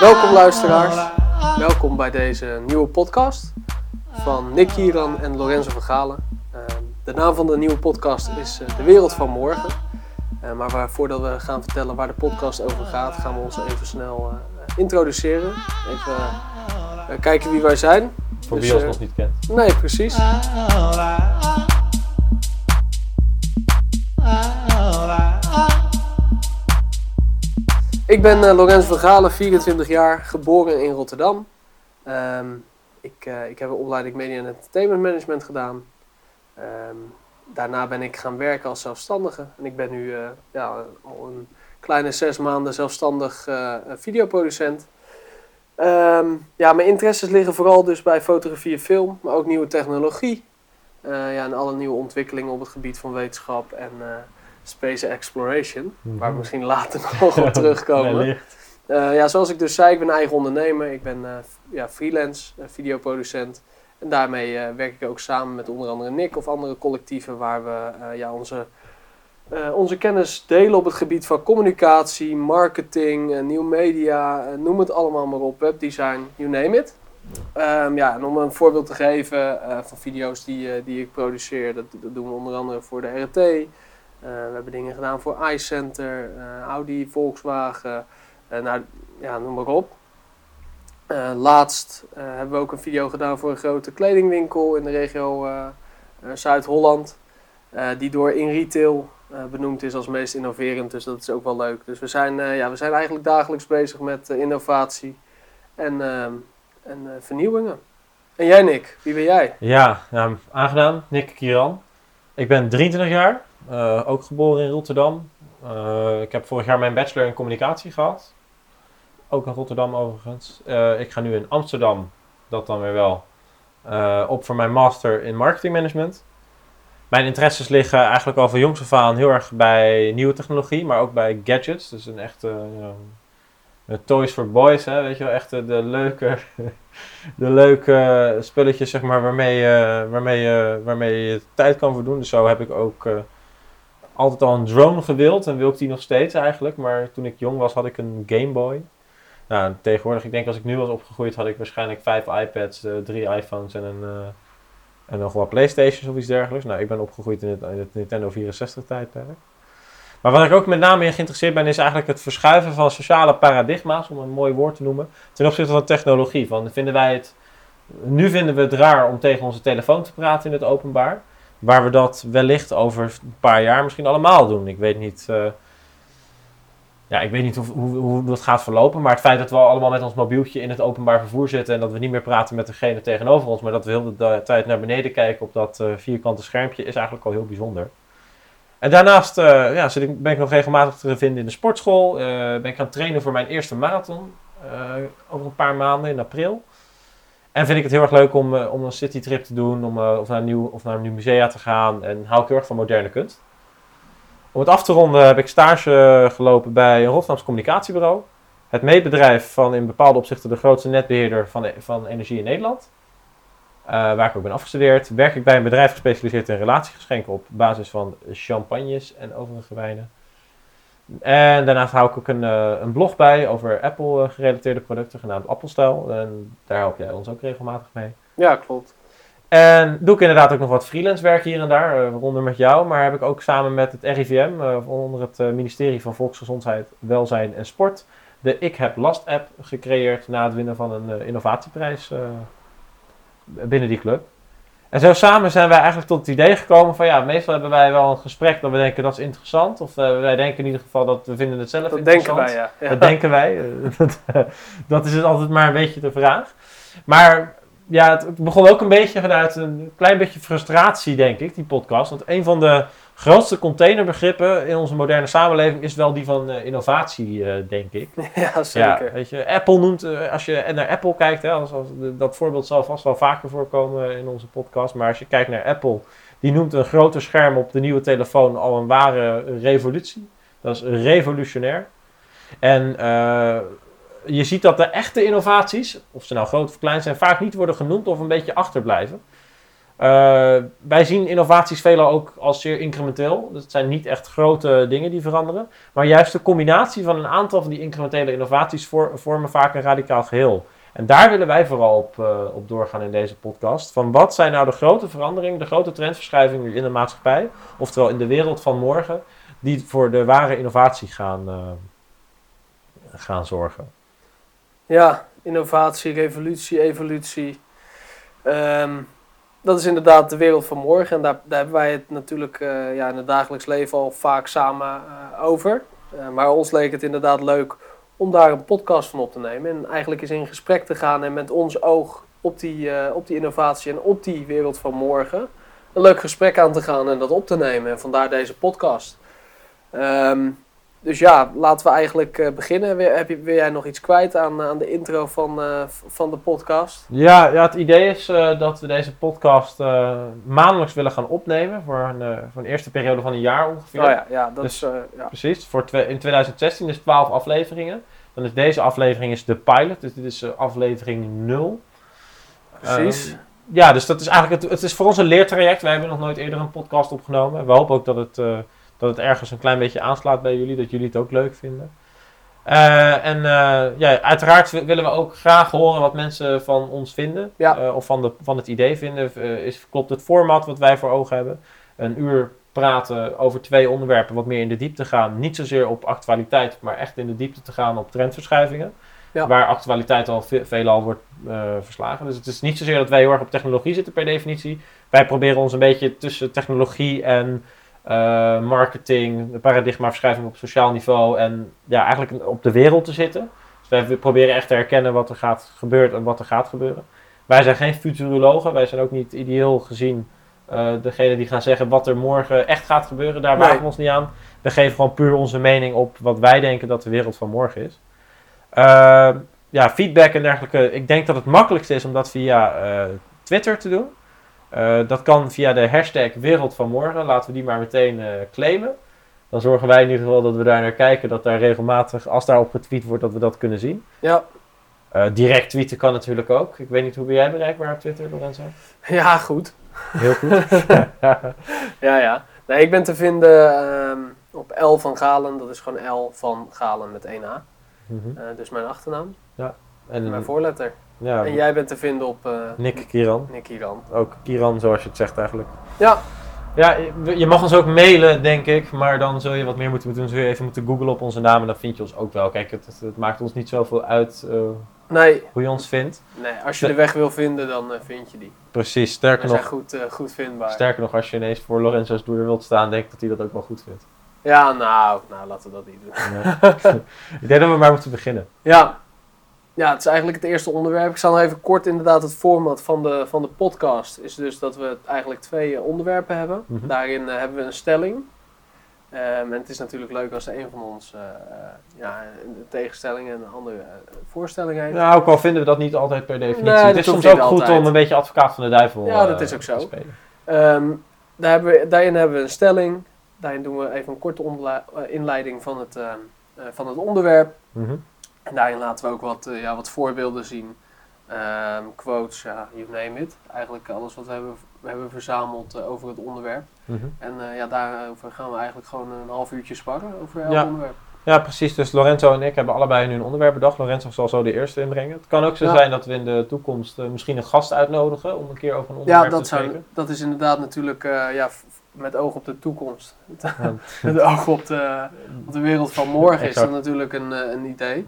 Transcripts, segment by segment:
Welkom luisteraars. Welkom bij deze nieuwe podcast van Nick Hieran en Lorenzo van Galen. Ehm, de naam van de nieuwe podcast is eh, De Wereld van Morgen. Uh, maar waar, voordat we gaan vertellen waar de podcast over gaat, gaan we ons even snel uh, introduceren. Even kijken wie wij zijn. Voor dus, wie ons nog niet kent. Nee, precies. Ik ben uh, Lorenzo van Galen, 24 jaar, geboren in Rotterdam. Um, ik, uh, ik heb een opleiding Media en Entertainment Management gedaan. Um, daarna ben ik gaan werken als zelfstandige. En ik ben nu uh, ja, al een kleine zes maanden zelfstandig videoproducent. Um, ja, mijn interesses liggen vooral dus bij fotografie en film, maar ook nieuwe technologie. ja, en alle nieuwe ontwikkelingen op het gebied van wetenschap en space exploration, waar we mhm. misschien later nog op terugkomen. Uh, ja, zoals ik dus zei, ik ben eigen ondernemer. Ik ben uh, ja, freelance uh, videoproducent. En daarmee werk ik ook samen met onder andere Nick of andere collectieven waar we ja, onze, onze kennis delen op het gebied van communicatie, marketing, nieuw media, noem het allemaal maar op, webdesign, you name it. Um, ja, en om een voorbeeld te geven van video's die, die ik produceer, dat, dat, doen we onder andere voor de RT, eh, we hebben dingen gedaan voor iCenter, uh, Audi, Volkswagen, uh, nou, ja, noem maar op. laatst hebben we ook een video gedaan voor een grote kledingwinkel in de regio Zuid-Holland. die door in retail benoemd is als meest innoverend, dus dat is ook wel leuk. Dus we zijn, ja, we zijn eigenlijk dagelijks bezig met innovatie en, en vernieuwingen. En jij Nick, wie ben jij? Ja, nou, aangenaam, Nick Kieran. Ik ben 23 jaar, uh, ook geboren in Rotterdam. Uh, ik heb vorig jaar mijn bachelor in communicatie gehad. Ook in Rotterdam overigens. Uh, ik ga nu in Amsterdam, dat dan weer wel, op voor mijn master in marketingmanagement. Mijn interesses liggen eigenlijk al van jongs af aan heel erg bij nieuwe technologie, maar ook bij gadgets. Dus een echte toys for boys, hè, weet je wel, echt de, leuke, de leuke spulletjes zeg maar, waarmee, waarmee, waarmee je tijd kan verdoen. Dus zo heb ik ook altijd al een drone gewild en wil ik die nog steeds eigenlijk. Maar toen ik jong was had ik een Game Boy. Nou, tegenwoordig, ik denk als ik nu was opgegroeid, had ik waarschijnlijk vijf iPads, uh, drie iPhones en, een, uh, en nog wat Playstations of iets dergelijks. Nou, ik ben opgegroeid in het, in het Nintendo 64 tijdperk. Maar waar ik ook met name in geïnteresseerd ben, is eigenlijk het verschuiven van sociale paradigma's, om een mooi woord te noemen, ten opzichte van technologie. Van, vinden wij het, nu vinden we het raar om tegen onze telefoon te praten in het openbaar waar we dat wellicht over een paar jaar misschien allemaal doen. Ik weet niet, uh, ja, ik weet niet hoe, hoe, hoe, dat gaat verlopen, maar het feit dat we allemaal met ons mobieltje in het openbaar vervoer zitten en dat we niet meer praten met degene tegenover ons, maar dat we heel de tijd naar beneden kijken op dat uh, vierkante schermpje, is eigenlijk al heel bijzonder. En daarnaast uh, ja, ben ik nog regelmatig te vinden in de sportschool. ben ik gaan trainen voor mijn eerste marathon over een paar maanden in april. En vind ik het heel erg leuk om, uh, om een citytrip te doen, om, uh, of, naar een nieuw, of naar een nieuw musea te gaan. En hou ik heel erg van moderne kunst. Om het af te ronden heb ik stage gelopen bij een Rotterdams communicatiebureau. Het meetbedrijf van in bepaalde opzichten de grootste netbeheerder van, van energie in Nederland. Uh, waar ik ook ben afgestudeerd. Werk ik bij een bedrijf gespecialiseerd in relatiegeschenken op basis van champagnes en overige wijnen. En daarnaast hou ik ook een, uh, een blog bij over Apple gerelateerde producten, genaamd Appelstijl. En daar help jij ons ook regelmatig mee. Ja, klopt. En doe ik inderdaad ook nog wat freelance werk hier en daar, uh, waaronder met jou. Maar heb ik ook samen met het RIVM, onder het ministerie van Volksgezondheid, Welzijn en Sport, de Ik Heb Last app gecreëerd na het winnen van een innovatieprijs binnen die club. En zo samen zijn wij eigenlijk tot het idee gekomen van ja, meestal hebben wij wel een gesprek dat we denken dat is interessant. Of uh, wij denken in ieder geval dat we vinden het zelf dat interessant. Denken wij, ja. Dat denken wij. dat is het altijd maar een beetje de vraag. Maar ja, het begon ook een beetje vanuit een klein beetje frustratie, denk ik, die podcast. Want een van de grootste containerbegrippen in onze moderne samenleving is wel die van uh, innovatie, uh, denk ik. Ja, zeker. Ja, weet je, Apple noemt, uh, als je naar Apple kijkt, hè, als, als, dat voorbeeld zal vast wel vaker voorkomen in onze podcast, maar als je kijkt naar Apple, die noemt een groter scherm op de nieuwe telefoon al een ware revolutie. Dat is revolutionair. En je ziet dat de echte innovaties, of ze nou groot of klein zijn, vaak niet worden genoemd of een beetje achterblijven. Eh, wij zien innovaties veelal ook als zeer incrementeel. Dus het zijn niet echt grote dingen die veranderen. Maar juist de combinatie van een aantal van die incrementele innovaties vormen vaak een radicaal geheel. En daar willen wij vooral op, eh, op doorgaan in deze podcast. Van wat zijn nou de grote veranderingen, de grote trendverschuivingen in de maatschappij, oftewel in de wereld van morgen, die voor de ware innovatie gaan, eh, gaan zorgen. Ja, innovatie, revolutie, evolutie. Ehm, dat is inderdaad de wereld van morgen. En daar, daar hebben wij het natuurlijk eh, ja, in het dagelijks leven al vaak samen eh, over. Eh, maar ons leek het inderdaad leuk om daar een podcast van op te nemen. En eigenlijk eens in gesprek te gaan en met ons oog op die, op die innovatie en op die wereld van morgen een leuk gesprek aan te gaan en dat op te nemen. En vandaar deze podcast. Ehm, dus ja, laten we eigenlijk eh, beginnen. Wil, heb je, wil jij nog iets kwijt aan, aan de intro van, eh, van de podcast? Ja, ja het idee is eh, dat we deze podcast eh, maandelijks willen gaan opnemen voor een, eh, voor een eerste periode van een jaar ongeveer. Oh ja, ja, dat Dus- is... eh, ja. Precies, voor in 2016 is 12 afleveringen. Dan is deze aflevering is de pilot, dus dit is eh, aflevering 0. Precies. Ehm, ja, dus dat is eigenlijk het, het is voor ons een leertraject. Wij hebben nog nooit eerder een podcast opgenomen. We hopen ook dat het, eh, dat het ergens een klein beetje aanslaat bij jullie, dat jullie het ook leuk vinden. Eh, en eh, ja, uiteraard wi- willen we ook graag horen wat mensen van ons vinden. Ja. eh, of van, de, van het idee vinden. Is, klopt het format wat wij voor ogen hebben? Een uur praten over twee onderwerpen, wat meer in de diepte gaan. Niet zozeer op actualiteit, maar echt in de diepte te gaan op trendverschuivingen. Ja. Waar actualiteit al ve- veelal wordt verslagen. Dus het is niet zozeer dat wij heel erg op technologie zitten per definitie. Wij proberen ons een beetje tussen technologie en eh, marketing, de paradigmaverschuiving op sociaal niveau en ja, eigenlijk op de wereld te zitten. Dus wij proberen echt te herkennen wat er gaat gebeuren en wat er gaat gebeuren. Wij zijn geen futurologen, wij zijn ook niet ideeel gezien eh degene die gaan zeggen wat er morgen echt gaat gebeuren. Daar Nee. wagen we ons niet aan. We geven gewoon puur onze mening op wat wij denken dat de wereld van morgen is. Eh, ja, feedback en dergelijke. Ik denk dat het makkelijkste is om dat via eh, Twitter te doen. Eh, dat kan via de hashtag Wereld van Morgen. Laten we die maar meteen eh, claimen. Dan zorgen wij in ieder geval dat we daar naar kijken. Dat daar regelmatig, als daarop getweet wordt, dat we dat kunnen zien. Ja. Eh, direct tweeten kan natuurlijk ook. Ik weet niet, hoe ben jij bereikbaar op Twitter, Lorenzo? ja, goed. Heel goed. Ja, ja. Nee, ik ben te vinden ehm, op L van Galen. Dat is gewoon L van Galen met 1 A. Mhm. Dus mijn achternaam, En mijn voorletter. Ja, En jij bent te vinden op eh Nick Kieran. Nick Iran. Ook Kieran, zoals je het zegt eigenlijk. Ja, Ja, je- mag ons ook mailen, denk ik. Maar dan zul je wat meer moeten doen. Zul je even moeten googlen op onze naam. En dan vind je ons ook wel. Kijk, het, het, maakt ons niet zoveel uit eh, nee, hoe je ons vindt. nee, als je de weg wil vinden, dan eh, vind je die. Precies, sterker nog, goed, eh, goed vindbaar. sterker nog, als je ineens voor Lorenzo's doer wilt staan, denk ik dat hij dat ook wel goed vindt. Ja, nou, nou, laten we dat niet doen. Ik denk dat we maar moeten beginnen. Ja. Ja, het is eigenlijk het eerste onderwerp. Ik zal nog even kort inderdaad het format van de, van de podcast. Is dus dat we eigenlijk twee eh, onderwerpen hebben. Mhm. Daarin eh, hebben we een stelling. Ehm, en het is natuurlijk leuk als een van ons eh, ja, een tegenstelling en een andere voorstelling heeft. Nou, ook al vinden we dat niet altijd per definitie. Nee, het is soms ook goed altijd. om een beetje advocaat van de duivel Ja, dat is ook zo. te spelen. Ehm, daar hebben we, daarin hebben we een stelling. Daarin doen we even een korte inleiding van het, ehm, eh, van het onderwerp. Mhm. En daarin laten we ook wat, eh, ja, wat voorbeelden zien. Ehm, quotes, ja, you name it. Eigenlijk alles wat we hebben, we hebben verzameld eh, over het onderwerp. Mhm. En eh, ja, daarover gaan we eigenlijk gewoon een half uurtje sparren over elk Ja. onderwerp. Ja, precies. Dus Lorenzo en ik hebben allebei nu een onderwerp bedacht. Lorenzo zal zo de eerste inbrengen. Het kan ook zo Ja. zijn dat we in de toekomst misschien een gast uitnodigen om een keer over een Ja, onderwerp te spreken. dat is inderdaad natuurlijk ja, met oog op de toekomst. Ja. met oog op de, op de wereld van morgen is dat natuurlijk een, een idee.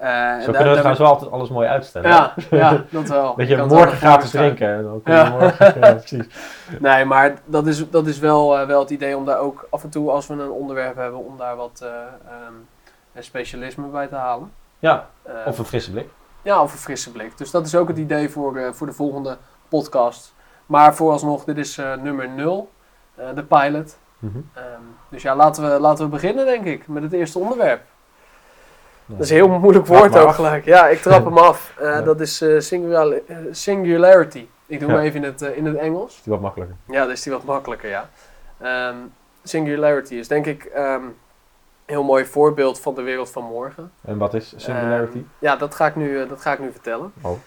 Eh, Zo kunnen we trouwens wel altijd alles mooi uitstellen. Ja, ja, dat wel. Dat Je morgen gratis drinken. Ja. morgen, ja, precies. Nee, maar dat is, dat is wel, eh, wel het idee om daar ook af en toe, als we een onderwerp hebben, om daar wat een specialisme bij te halen. Ja, of een frisse blik. ja, of een frisse blik. Dus dat is ook het idee voor, voor de volgende podcast. Maar vooralsnog, dit is nummer 0, de pilot. Mhm. Ehm, dus ja, laten we, laten we beginnen, denk ik, met het eerste onderwerp. Dat is een heel moeilijk woord ook gelijk. Ja, ik trap hem af. Eh, Ja. Dat is eh, eh, singularity. Ik doe Ja. hem even in het, in het Engels. Is die wat makkelijker. Ja, dan is die wat makkelijker, ja. Ehm, singularity is denk ik ehm, een heel mooi voorbeeld van de wereld van morgen. En wat is singularity? Ehm, ja, dat ga ik nu, dat ga ik nu vertellen. Oh.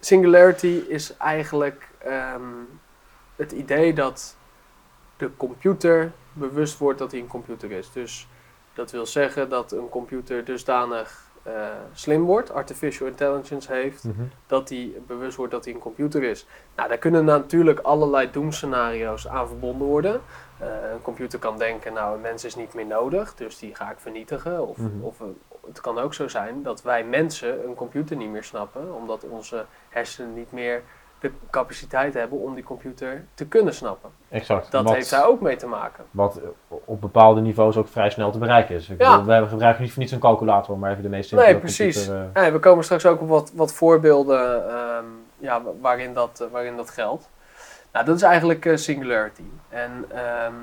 Singularity is eigenlijk het idee dat de computer bewust wordt dat hij een computer is. Dus dat wil zeggen dat een computer dusdanig eh, slim wordt, artificial intelligence heeft, Mhm. dat hij bewust wordt dat hij een computer is. Nou, daar kunnen natuurlijk allerlei doemscenario's aan verbonden worden. Eh, een computer kan denken, nou, een mens is niet meer nodig, dus die ga ik vernietigen. Of, Mhm. of eh, het kan ook zo zijn dat wij mensen een computer niet meer snappen, omdat onze hersenen niet meer de capaciteit hebben om die computer te kunnen snappen. Exact. Dat wat, heeft daar ook mee te maken. Wat eh, op bepaalde niveaus ook vrij snel te bereiken is. Ik Ja. bedoel, wij gebruiken niet voor niets een calculator, maar even de meest simpele Nee, precies. computer, eh, Ja, we komen straks ook op wat, wat voorbeelden ehm, ja, wa- waarin, dat, eh, waarin dat geldt. Nou, dat is eigenlijk eh, Singularity. En ehm,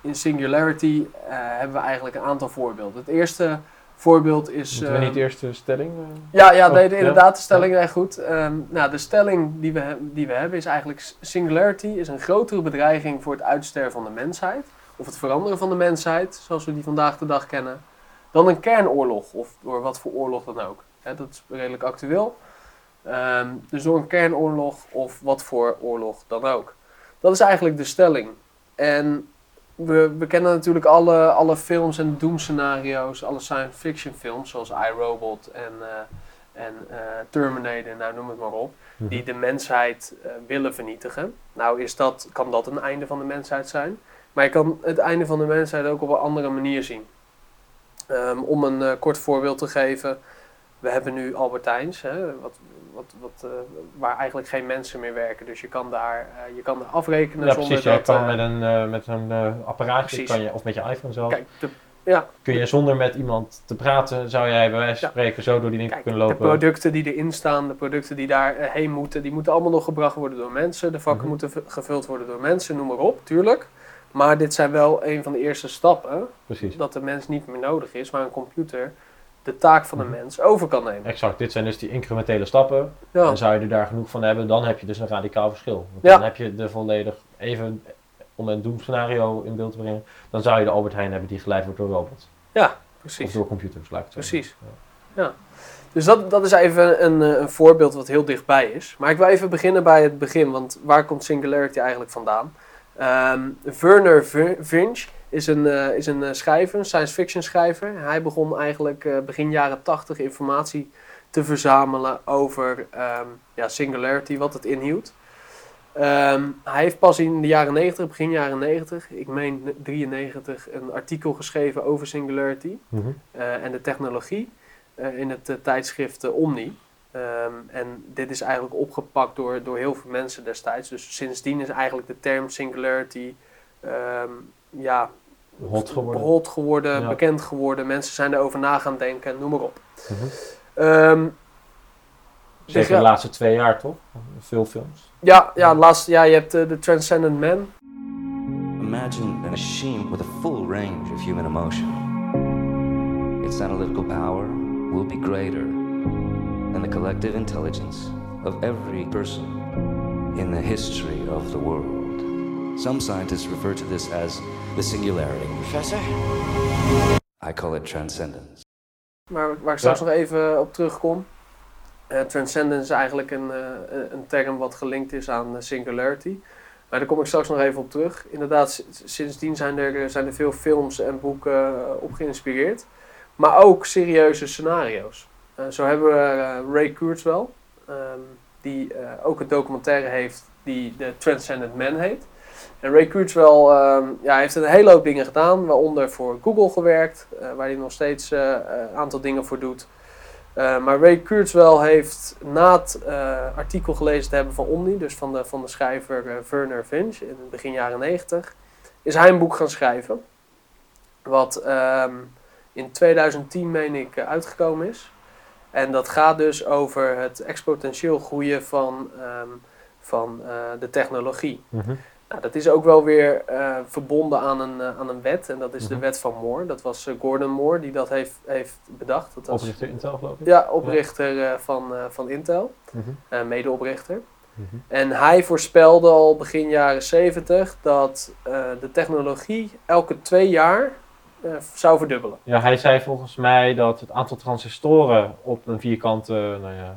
in Singularity eh, hebben we eigenlijk een aantal voorbeelden. Het eerste voorbeeld is... Moeten we ehm, niet eerst de stelling? eh? Ja, ja, Oh, nee, de- ja. inderdaad, de stelling is goed. Ehm, nou, de stelling die we, die we hebben is eigenlijk... Singularity is een grotere bedreiging voor het uitsterven van de mensheid. Of het veranderen van de mensheid, zoals we die vandaag de dag kennen. Dan een kernoorlog, of door wat voor oorlog dan ook. Dat is redelijk actueel. Ehm, dus door een kernoorlog of wat voor oorlog dan ook. Dat is eigenlijk de stelling. En we, we kennen natuurlijk alle, alle films en doemscenario's, alle science fiction films, zoals iRobot en, eh, en eh, Terminator, nou noem het maar op, Mhm. die de mensheid eh, willen vernietigen. Nou is dat, kan dat een einde van de mensheid zijn, maar je kan het einde van de mensheid ook op een andere manier zien. Ehm, om een kort voorbeeld te geven, we hebben nu Albertijns, hè, wat, wat, wat, eh, waar eigenlijk geen mensen meer werken. Dus je kan daar, eh, je kan daar afrekenen Ja, zonder precies. Je dat... kan eh, met een, met een apparaatje, Precies. kan je, of met je iPhone zelf, Kijk, de, ja, kun je zonder met iemand te praten, zou jij bij wijze van Ja. spreken zo door die winkel kunnen de lopen. producten die erin staan, de producten die daarheen heen moeten, die moeten allemaal nog gebracht worden door mensen. De vakken Mhm. moeten gevuld worden door mensen, noem maar op, tuurlijk. Maar dit zijn wel een van de eerste stappen, Precies. dat de mens niet meer nodig is, maar een computer de taak van de Mhm. mens over kan nemen. Exact, dit zijn dus die incrementele stappen. Ja, En zou je er daar genoeg van hebben, dan heb je dus een radicaal verschil. Want Ja. Dan heb je de volledig, even om een doemscenario in beeld te brengen, dan zou je de Albert Heijn hebben die geleid wordt door robots. Of precies. door computers, ik het Precies. zeggen. Dus dat, dat is even een, eh, een voorbeeld wat heel dichtbij is. Maar ik wil even beginnen bij het begin, want waar komt Singularity eigenlijk vandaan? Ehm Werner Vinge is een, eh, is een eh, schrijver, een science fiction schrijver. Hij begon eigenlijk eh, begin jaren 80 informatie te verzamelen over ehm, ja, Singularity, wat het inhield. Ehm, hij heeft pas in de jaren 90, begin jaren 90, ik meen 93, een artikel geschreven over Singularity Mhm. en de technologie in het tijdschrift Omni. Ehm, en dit is eigenlijk opgepakt door, door heel veel mensen destijds. Dus sindsdien is eigenlijk de term singularity ja, Hot geworden. hot geworden, Ja. bekend geworden. Mensen zijn erover na gaan denken, noem maar op. Mhm. Ehm, Zeker ja. de laatste twee jaar toch? Veel films. ja, ja, laatst, ja, je hebt eh, de Transcendent Man. Imagine a machine with a full range of human emotion. Its analytical power will be greater than the collective intelligence of every person in the history of the world. Some scientists refer to this as the singularity. Professor? I call it transcendence. Maar waar ik straks Ja. nog even op terugkom. Eh transcendence is eigenlijk een, eh, een term wat gelinkt is aan singularity. Maar daar kom ik straks nog even op terug. Inderdaad, sindsdien zijn er, eh, zijn er veel films en boeken op geïnspireerd. Maar ook serieuze scenario's. Eh, zo hebben we Ray Kurzweil, ehm, die eh, ook een documentaire heeft die de Transcendent Man heet. En Ray Kurzweil ehm, ja, heeft een hele hoop dingen gedaan, waaronder voor Google gewerkt, eh, waar hij nog steeds eh, een aantal dingen voor doet. Eh, maar Ray Kurzweil heeft na het eh, artikel gelezen te hebben van Omni, dus van de, van de schrijver eh, Werner Vinge in het begin jaren 90, is hij een boek gaan schrijven. Wat ehm, in 2010, meen ik, eh, uitgekomen is. En dat gaat dus over het exponentieel groeien van, ehm, van eh, de technologie. Mhm. Nou, dat is ook wel weer eh, verbonden aan een, eh, aan een wet. En dat is de Mhm. wet van Moore. Dat was eh, Gordon Moore die dat heeft, heeft bedacht. Dat was, Oprichter Intel geloof ik. Ja, oprichter van, van Intel. Mhm. eh, medeoprichter. Mhm. En hij voorspelde al begin jaren 70 dat de technologie elke twee jaar zou verdubbelen. Ja, hij zei volgens mij dat het aantal transistoren op een vierkante nou ja,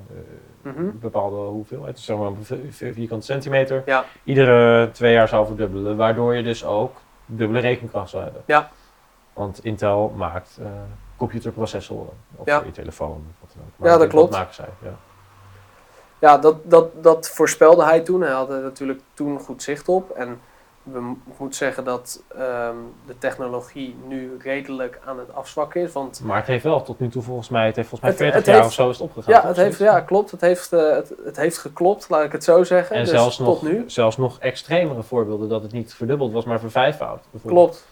eh, Mhm. een bepaalde hoeveelheid, zeg maar een vi- vi- vierkante centimeter, Ja. iedere twee jaar zou verdubbelen. Waardoor je dus ook dubbele rekenkracht zou hebben. Ja. Want Intel maakt eh, computerprocessoren. Ja. voor je telefoon. Wat dan ook. Ja, dat klopt. maken zij, ja. Ja, dat, dat, dat voorspelde hij toen. Hij had er natuurlijk toen goed zicht op. En we mo- ik moet zeggen dat ehm, de technologie nu redelijk aan het afzwakken is. Want Maar het heeft wel tot nu toe volgens mij, het heeft volgens mij Het- 40 het jaar heeft- of zo is het opgegaan. ja, het heeft, ja, klopt. Het heeft, eh, het, het heeft geklopt, laat ik het zo zeggen. En dus zelfs, tot nog, nu. zelfs nog extremere voorbeelden dat het niet verdubbeld was, maar vervijfvoud. Klopt.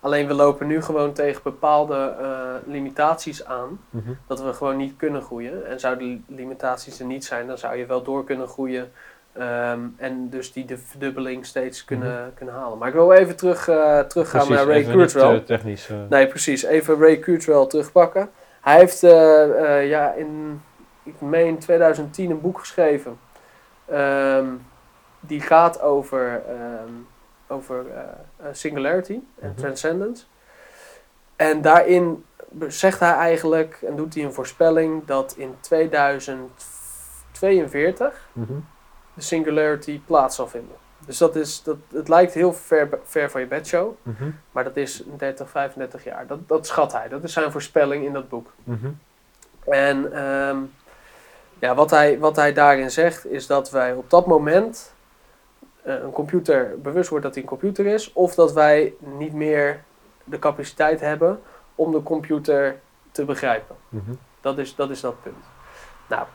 Alleen we lopen nu gewoon tegen bepaalde eh, limitaties aan. Mhm. Dat we gewoon niet kunnen groeien. En zouden de limitaties er niet zijn, dan zou je wel door kunnen groeien. Ehm, en dus die de verdubbeling steeds kunnen, kunnen halen. Maar ik wil even terug, eh, teruggaan Mhm. Precies, naar Ray even niet, Kurzweil. eh, technisch. eh, Nee, precies. Even Ray Kurzweil terugpakken. Hij heeft ja, in, ik meen 2010 een boek geschreven. Ehm, die gaat over, ehm, over singularity en Mhm. transcendence. En daarin zegt hij eigenlijk, en doet hij een voorspelling, dat in 2042 mhm. De singularity plaats zal vinden. Dus dat is, dat, het lijkt heel ver, ver van je bedshow. Mhm. Maar dat is 30, 35 jaar. Dat, dat schat hij. Dat is zijn voorspelling in dat boek. Mhm. En ehm, ja, wat, hij, wat hij daarin zegt is dat wij op dat moment eh, een computer bewust wordt dat hij een computer is. Of dat wij niet meer de capaciteit hebben om de computer te begrijpen. Mhm. Dat is, dat is dat punt. Nou,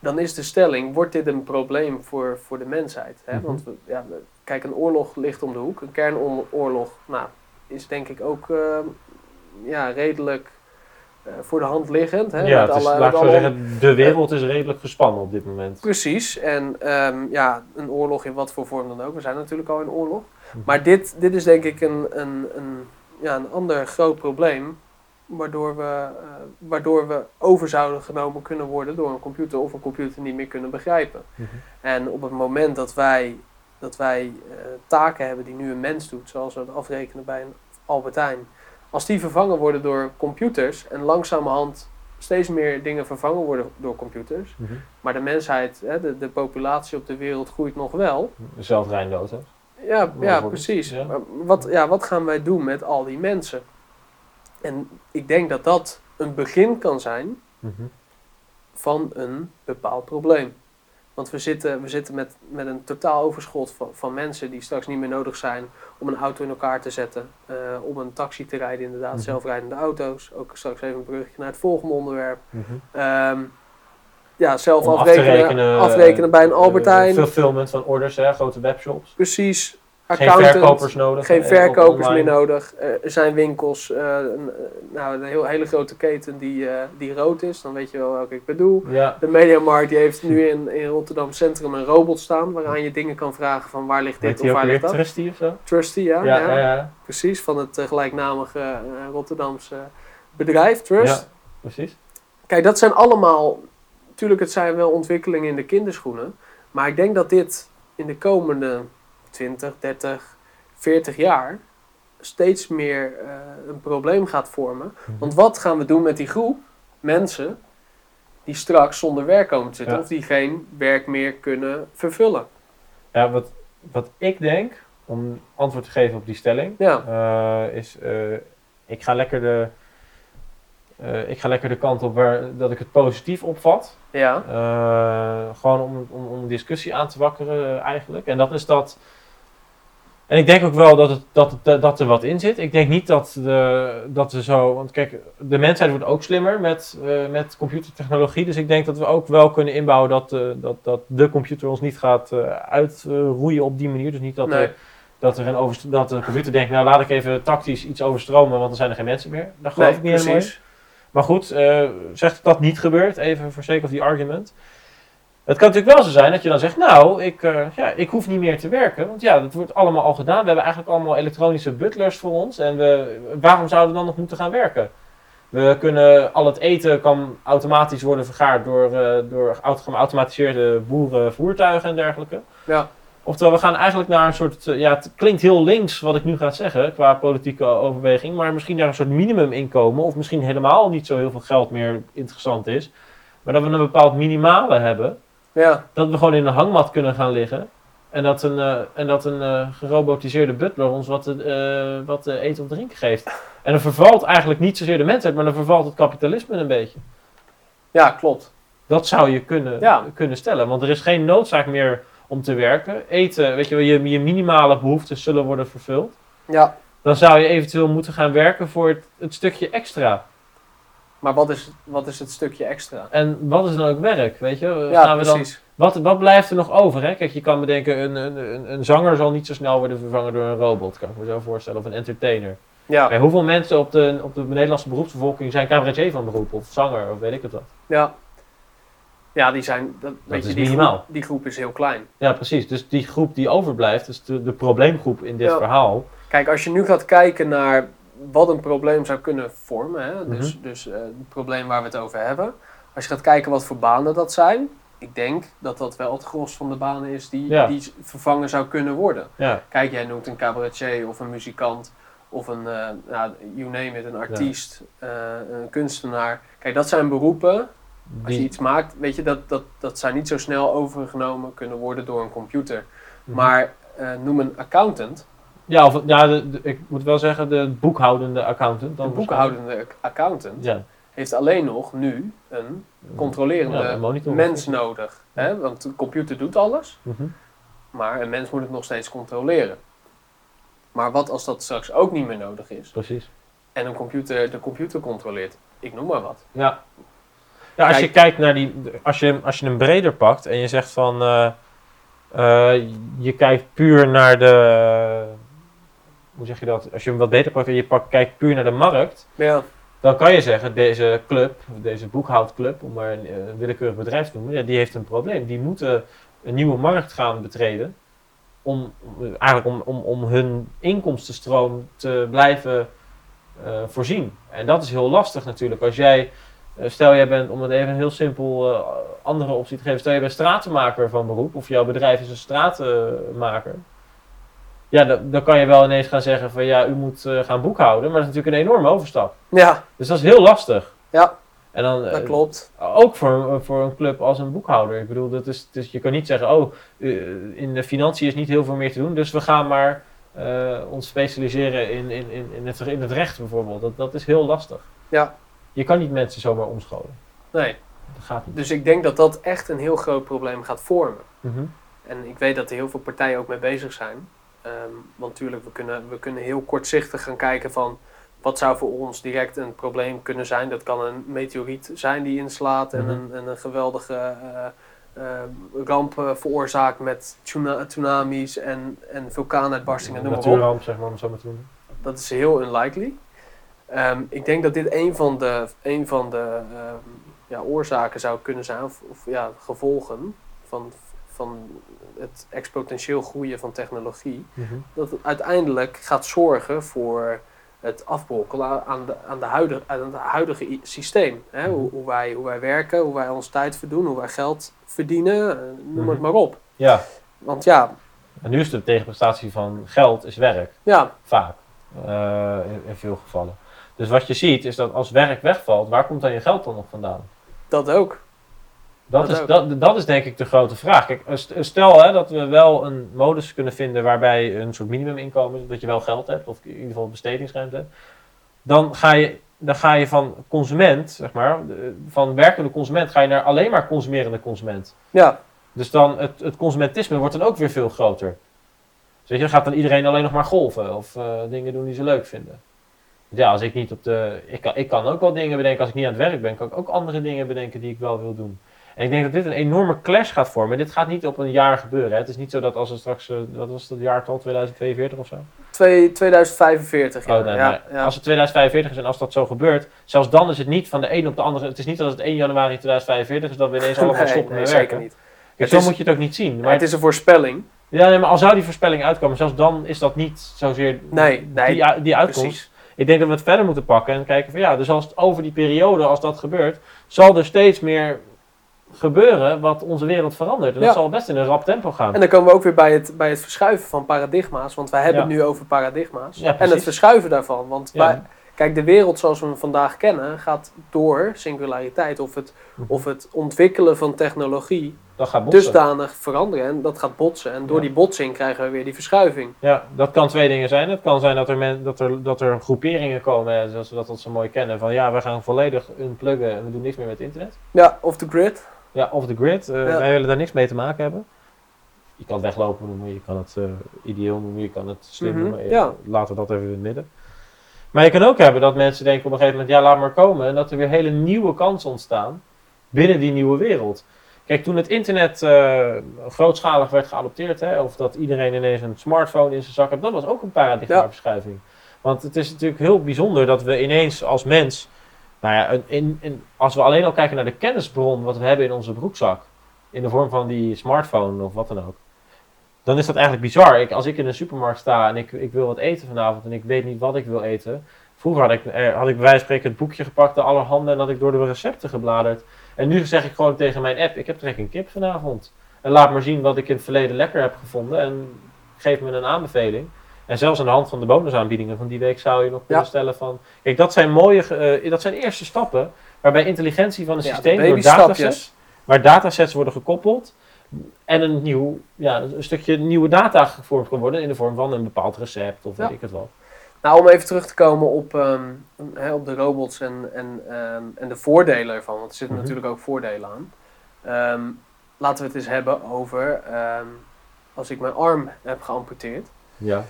dan is de stelling, wordt dit een probleem voor, voor de mensheid? Hè? Mhm. Want we, ja, we- kijk, een oorlog ligt om de hoek. Een kernoorlog nou, is denk ik ook eh, ja, redelijk eh, voor de hand liggend. Hè? Ja, Met het is, alle- laat ik met zo alle- zeggen, de wereld is redelijk gespannen op dit moment. Precies. En ehm, ja, een oorlog in wat voor vorm dan ook. We zijn natuurlijk al in oorlog. Mhm. Maar dit, dit is denk ik een, een, een, ja, een ander groot probleem. Waardoor we, eh, waardoor we over zouden genomen kunnen worden door een computer of een computer niet meer kunnen begrijpen. Mhm. En op het moment dat wij, dat wij eh, taken hebben die nu een mens doet, zoals we het afrekenen bij een Albertijn, als die vervangen worden door computers en langzamerhand steeds meer dingen vervangen worden door computers, Mhm. maar de mensheid, hè, de, de populatie op de wereld groeit nog wel. Zelfrijndood, hè? Ja, ja precies. ja. Wat, ja, wat gaan wij doen met al die mensen? En ik denk dat dat een begin kan zijn Mhm. van een bepaald probleem. Want we zitten, we zitten met, met een totaal overschot van, van mensen die straks niet meer nodig zijn om een auto in elkaar te zetten. eh, om een taxi te rijden, inderdaad, Mhm. zelfrijdende auto's. Ook straks even een bruggetje naar het volgende onderwerp. Mhm. Ehm, ja, zelf Om af te afrekenen, rekenen, afrekenen bij een eh, Albertijn. fulfillment van orders, hè? grote webshops. Precies. Geen Accountant. verkopers nodig. Geen eh, verkopers meer nodig. Eh, er zijn winkels, eh, nou, een heel, hele grote keten die, die rood is. Dan weet je wel welke ik bedoel. Ja, De Mediamarkt die heeft nu in, in Rotterdam Centrum een robot staan. Waaraan je dingen kan vragen van waar ligt dit of waar ligt dat. Trusty of zo? Trusty, ja. Ja, ja, ja. Precies, van het gelijknamige Rotterdamse bedrijf, Trust. Ja, precies. Kijk, dat zijn allemaal... Natuurlijk, het zijn wel ontwikkelingen in de kinderschoenen. Maar ik denk dat dit in de komende 20, 30, 40 jaar steeds meer eh, een probleem gaat vormen. Mhm. Want wat gaan we doen met die groep mensen die straks zonder werk komen te zitten Ja. of die geen werk meer kunnen vervullen? Ja, wat, wat ik denk, om antwoord te geven op die stelling, Ja, eh, is eh, ik, ga lekker de, ik ga lekker de kant op waar dat ik het positief opvat. ja, gewoon om, om, om een discussie aan te wakkeren eigenlijk. En dat is dat. En ik denk ook wel dat, het, dat, het, dat er wat in zit. Ik denk niet dat, de, dat we zo. Want kijk, de mensheid wordt ook slimmer met, eh, met computertechnologie. Dus ik denk dat we ook wel kunnen inbouwen dat, eh, dat, dat de computer ons niet gaat eh, uitroeien op die manier. Dus niet dat, Nee. er, dat, er een overst- dat de computer denkt, nou laat ik even tactisch iets overstromen, want dan zijn er geen mensen meer. Daar geloof nee, ik niet helemaal precies. Maar goed, zegt dat dat niet gebeurt, even for sake of the argument. Het kan natuurlijk wel zo zijn dat je dan zegt, nou, ik, eh, ja, ik hoef niet meer te werken. Want ja, dat wordt allemaal al gedaan. We hebben eigenlijk allemaal elektronische butlers voor ons. En we, waarom zouden we dan nog moeten gaan werken? We kunnen, al het eten kan automatisch worden vergaard door, eh, door auto- geautomatiseerde boerenvoertuigen en dergelijke. Ja, Oftewel, we gaan eigenlijk naar een soort, eh, ja, het klinkt heel links wat ik nu ga zeggen qua politieke overweging, maar misschien naar een soort minimuminkomen of misschien helemaal niet zo heel veel geld meer interessant is. maar dat we een bepaald minimale hebben. Ja, Dat we gewoon in een hangmat kunnen gaan liggen. En dat een, eh, en dat een eh, gerobotiseerde butler ons wat, eh, wat te eten of drinken geeft. En dan vervalt eigenlijk niet zozeer de mensheid, maar dan vervalt het kapitalisme een beetje. ja klopt. Dat zou je kunnen, Ja. kunnen stellen. Want er is geen noodzaak meer om te werken. Eten, weet je wel, je, je minimale behoeftes zullen worden vervuld. Ja, Dan zou je eventueel moeten gaan werken voor het, het stukje extra. Maar wat is, wat is het stukje extra? En wat is dan ook werk, weet je? Ja, Gaan we dan, precies. wat, wat blijft er nog over? Hè? Kijk, je kan bedenken, een, een, een, een zanger zal niet zo snel worden vervangen door een robot, kan ik me zo voorstellen. Of een entertainer. Ja, hoeveel mensen op de, op de Nederlandse beroepsbevolking zijn cabaretier van beroep? Of zanger, of weet ik het wat. ja. Ja, die zijn, dat, weet je, die minimaal. groep, die groep is heel klein. Ja, precies. Dus die groep die overblijft, is de, de probleemgroep in dit Ja. verhaal. Kijk, als je nu gaat kijken naar wat een probleem zou kunnen vormen, hè, dus, Mhm. dus eh, het probleem waar we het over hebben. Als je gaat kijken wat voor banen dat zijn, ik denk dat dat wel het gros van de banen is die, Ja. die vervangen zou kunnen worden. Ja, Kijk, jij noemt een cabaretier of een muzikant of een, eh, nou, you name it, een artiest, eh, een kunstenaar. Kijk, dat zijn beroepen, als je die, iets maakt, weet je, dat, dat, dat zou niet zo snel overgenomen kunnen worden door een computer. Mhm. Maar noem een accountant, ja, of, ja de, de- ik moet wel zeggen, de boekhoudende accountant. Dan een boekhoudende accountant, Ja, heeft alleen nog nu een controlerende Ja, mens nodig. Hè? Want de computer doet alles, Mhm. maar een mens moet het nog steeds controleren. Maar wat als dat straks ook niet meer nodig is Precies. en een computer de computer controleert? Ik noem maar wat. Ja. Ja, als Kijk- je kijkt naar die, als je, als je hem breder pakt en je zegt van, eh, eh, je kijkt puur naar de, hoe zeg je dat? Als je hem wat beter pakt en je pakt, kijkt puur naar de markt, Ja, dan kan je zeggen, deze club, deze boekhoudclub, om maar een, eh, een willekeurig bedrijf te noemen, ja, die heeft een probleem. Die moeten een nieuwe markt gaan betreden, om, eigenlijk om, om, om hun inkomstenstroom te blijven eh, voorzien. En dat is heel lastig natuurlijk. Als jij, eh, stel jij bent, om het even een heel simpel eh, andere optie te geven, stel je bent stratenmaker van beroep, of jouw bedrijf is een stratenmaker. Ja, dan, dan kan je wel ineens gaan zeggen van ja, u moet eh, gaan boekhouden, maar dat is natuurlijk een enorme overstap. ja, Dus dat is heel lastig. ja En dan, eh, dat klopt. ook voor, voor een club als een boekhouder. Ik bedoel, dat is, dus je kan niet zeggen, oh, eh, in de financiën is niet heel veel meer te doen, dus we gaan maar eh, ons specialiseren in, in, in, in, het, in het recht bijvoorbeeld. Dat, dat is heel lastig. Ja, Je kan niet mensen zomaar omscholen. nee. Dat gaat niet. Dus ik denk dat dat echt een heel groot probleem gaat vormen. Mhm. En ik weet dat er heel veel partijen ook mee bezig zijn. Ehm, want natuurlijk, we kunnen, we kunnen heel kortzichtig gaan kijken van wat zou voor ons direct een probleem kunnen zijn. Dat kan een meteoriet zijn die inslaat en, Mhm. een, en een geweldige eh, eh, ramp eh, veroorzaakt met tuna- tsunamis en, en vulkaanuitbarstingen, op. Natuurramp, zeg maar, om zo maar te noemen. Dat is heel unlikely. Ehm, ik denk dat dit een van de, een van de ehm, ja, oorzaken zou kunnen zijn, of, of ja, gevolgen van, van het exponentieel groeien van technologie. Mhm. Dat het uiteindelijk gaat zorgen voor het afbrokkelen aan, de, aan, de huidige, aan het huidige systeem. Hè? Hoe, hoe, wij, hoe wij werken, hoe wij ons tijd verdoen, hoe wij geld verdienen, eh, noem het Mhm. maar op. Ja, Want ja, en nu is de tegenprestatie van geld is werk. ja, Vaak. Eh, in, in veel gevallen. Dus wat je ziet is dat als werk wegvalt, waar komt dan je geld dan nog vandaan? dat ook. Dat, Dat is, ook. dat, dat is denk ik de grote vraag. Kijk, st- stel hè, dat we wel een modus kunnen vinden waarbij een soort minimuminkomen, dat je wel geld hebt, of in ieder geval bestedingsruimte hebt, dan ga je, dan ga je van consument, zeg maar, van werkende consument, ga je naar alleen maar consumerende consument. Ja, Dus dan het, het consumentisme wordt dan ook weer veel groter. Dus weet je, dan gaat dan iedereen alleen nog maar golven of eh, dingen doen die ze leuk vinden. Ja, als ik niet op de. Ik kan, ik kan ook wel dingen bedenken. Als ik niet aan het werk ben, kan ik ook andere dingen bedenken die ik wel wil doen. En ik denk dat dit een enorme clash gaat vormen. Dit gaat niet op een jaar gebeuren. Hè. Het is niet zo dat als er straks. eh, wat was het jaartal 2042 of zo? twee- 2045. Ja. Oh, nee, ja. Als het 2045 is en als dat zo gebeurt, zelfs dan is het niet van de een op de andere. Het is niet dat het 1 januari 2045 is dat we ineens allemaal Nee, stoppen nee, met zeker werken. niet. Kijk, zo is- moet je het ook niet zien. Maar het is een voorspelling. Ja, nee, maar al zou die voorspelling uitkomen, zelfs dan is dat niet zozeer Nee, nee, die, die uitkomst. Precies. Ik denk gebeuren wat onze wereld verandert. En Ja. dat zal best in een rap tempo gaan. En dan komen we ook weer bij het, bij het verschuiven van paradigma's. Want wij hebben Ja. het nu over paradigma's. Ja, en het verschuiven daarvan. Want wij, Kijk, de wereld zoals we hem vandaag kennen gaat door singulariteit of het, Mhm. of het ontwikkelen van technologie Dat gaat botsen. dusdanig veranderen en dat gaat botsen. En door die botsing krijgen we weer die verschuiving. Ja, dat kan twee dingen zijn. Het kan zijn dat er, men, dat er, dat er groeperingen komen, zoals we dat, dat zo mooi kennen, van ja, we gaan volledig unpluggen en we doen niks meer met internet. Ja, of de grid. Ja, off the grid. eh, Ja. Wij willen daar niks mee te maken hebben. Je kan het weglopen noemen, je kan het eh, ideeel noemen, je kan het slim Mhm, noemen. Eh, ja. Laten we dat even in het midden. Maar je kan ook hebben dat mensen denken op een gegeven moment, ja, laat maar komen. En dat er weer hele nieuwe kansen ontstaan binnen die nieuwe wereld. Kijk, toen het internet grootschalig werd geadopteerd, hè, of dat iedereen ineens een smartphone in zijn zak had, dat was ook een paradigmaverschuiving. Want het is natuurlijk heel bijzonder dat we ineens als mens, nou ja, in, in, in- als we alleen al kijken naar de kennisbron wat we hebben in onze broekzak, in de vorm van die smartphone of wat dan ook, dan is dat eigenlijk bizar. Ik, als ik in een supermarkt sta en ik, ik wil wat eten vanavond en ik weet niet wat ik wil eten. Vroeger had ik, eh, had ik bij wijze van spreken het boekje gepakt, de allerhande, en had ik door de recepten gebladerd. En nu zeg ik gewoon tegen mijn app, ik heb trek een kip vanavond. En laat maar zien wat ik in het verleden lekker heb gevonden en geef me een aanbeveling. En zelfs aan de hand van de bonusaanbiedingen van die week zou je nog kunnen Ja. stellen van... Kijk, dat zijn mooie, eh, dat zijn eerste stappen waarbij intelligentie van een Ja, systeem door datasets, waar datasets worden gekoppeld en een nieuw, ja, een stukje nieuwe data gevormd kan worden in de vorm van een bepaald recept of weet ik het wat. Nou, om even terug te komen op, ehm, op de robots en, en, ehm, en de voordelen ervan. Want er zitten Mhm. natuurlijk ook voordelen aan. Ehm, laten we het eens hebben over als ik mijn arm heb geamputeerd. Ja.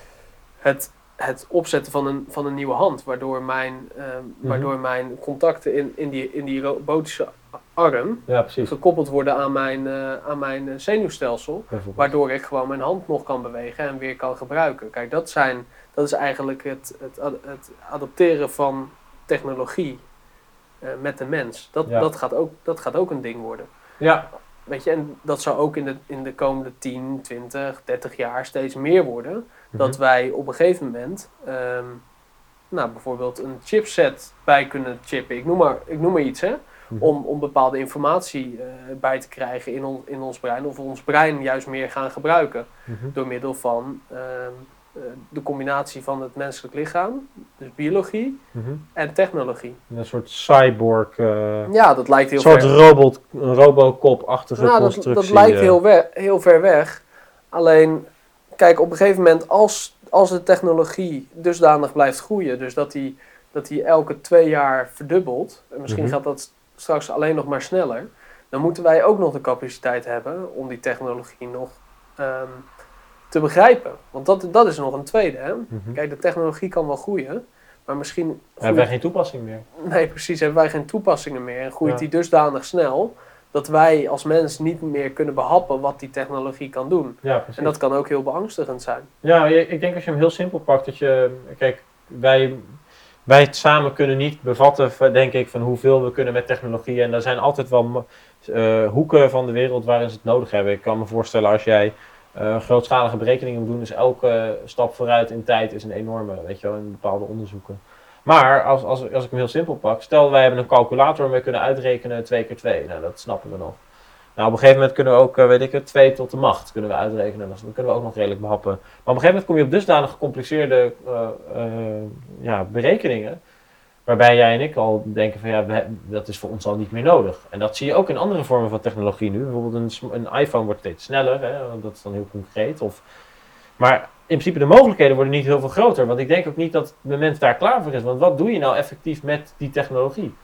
Het, het opzetten van een, van een nieuwe hand. Waardoor mijn, ehm, Mhm. waardoor mijn contacten in, in, die, in die robotische arm ja, gekoppeld worden aan mijn, eh, aan mijn eh, zenuwstelsel. Waardoor ik gewoon mijn hand nog kan bewegen en weer kan gebruiken. Kijk, dat, zijn, dat is eigenlijk het, het, ad- het adopteren van technologie eh, met de mens. Dat, Ja. dat, gaat ook, dat gaat ook een ding worden. Ja, Weet je, en dat zou ook in de, in de komende 10, 20, 30 jaar steeds meer worden. Dat Mhm. wij op een gegeven moment ehm, nou, bijvoorbeeld een chipset bij kunnen chippen. Ik noem maar, ik noem maar iets, hè Mhm. om, om bepaalde informatie eh, bij te krijgen in, on, in ons brein. Of ons brein juist meer gaan gebruiken. Mhm. Door middel van ehm, eh, de combinatie van het menselijk lichaam, dus biologie, en technologie. Een soort cyborg, eh, Ja, dat lijkt heel een soort ver. robot, een Robocop-achtige Nou, dat, constructie. dat lijkt eh. heel, we- heel ver weg. Alleen, kijk, op een gegeven moment, als, als de technologie dusdanig blijft groeien, dus dat die, dat die elke twee jaar verdubbelt, en misschien Mhm. gaat dat straks alleen nog maar sneller, dan moeten wij ook nog de capaciteit hebben om die technologie nog ehm, te begrijpen. Want dat, dat is nog een tweede. Hè? Mhm. Kijk, de technologie kan wel groeien, maar misschien. Hebben wij geen toepassing meer. Nee, precies, hebben wij geen toepassingen meer. En groeit Ja. die dusdanig snel dat wij als mens niet meer kunnen behappen wat die technologie kan doen. Ja. En dat kan ook heel beangstigend zijn. Ja, ik denk als je hem heel simpel pakt, dat je, kijk, wij, wij het samen kunnen niet bevatten, denk ik, van hoeveel we kunnen met technologie. En er zijn altijd wel eh, hoeken van de wereld waarin ze het nodig hebben. Ik kan me voorstellen als jij eh, grootschalige berekeningen moet doen, is elke stap vooruit in tijd is een enorme, weet je wel, in bepaalde onderzoeken. Maar als, als, als ik hem heel simpel pak, stel wij hebben een calculator en we kunnen uitrekenen 2 keer 2. Nou, dat snappen we nog. Nou, op een gegeven moment kunnen we ook, eh, weet ik het, 2 tot de macht kunnen we uitrekenen. Dat kunnen we ook nog redelijk behappen. Maar op een gegeven moment kom je op dusdanig gecompliceerde eh, eh, ja, berekeningen. Waarbij jij en ik al denken van ja, dat is voor ons al niet meer nodig. En dat zie je ook in andere vormen van technologie nu. Bijvoorbeeld een, een iPhone wordt steeds sneller, hè, dat is dan heel concreet. Of, maar in principe de mogelijkheden worden niet heel veel groter. Want ik denk ook niet dat de mens daar klaar voor is. Want wat doe je nou effectief met die technologie?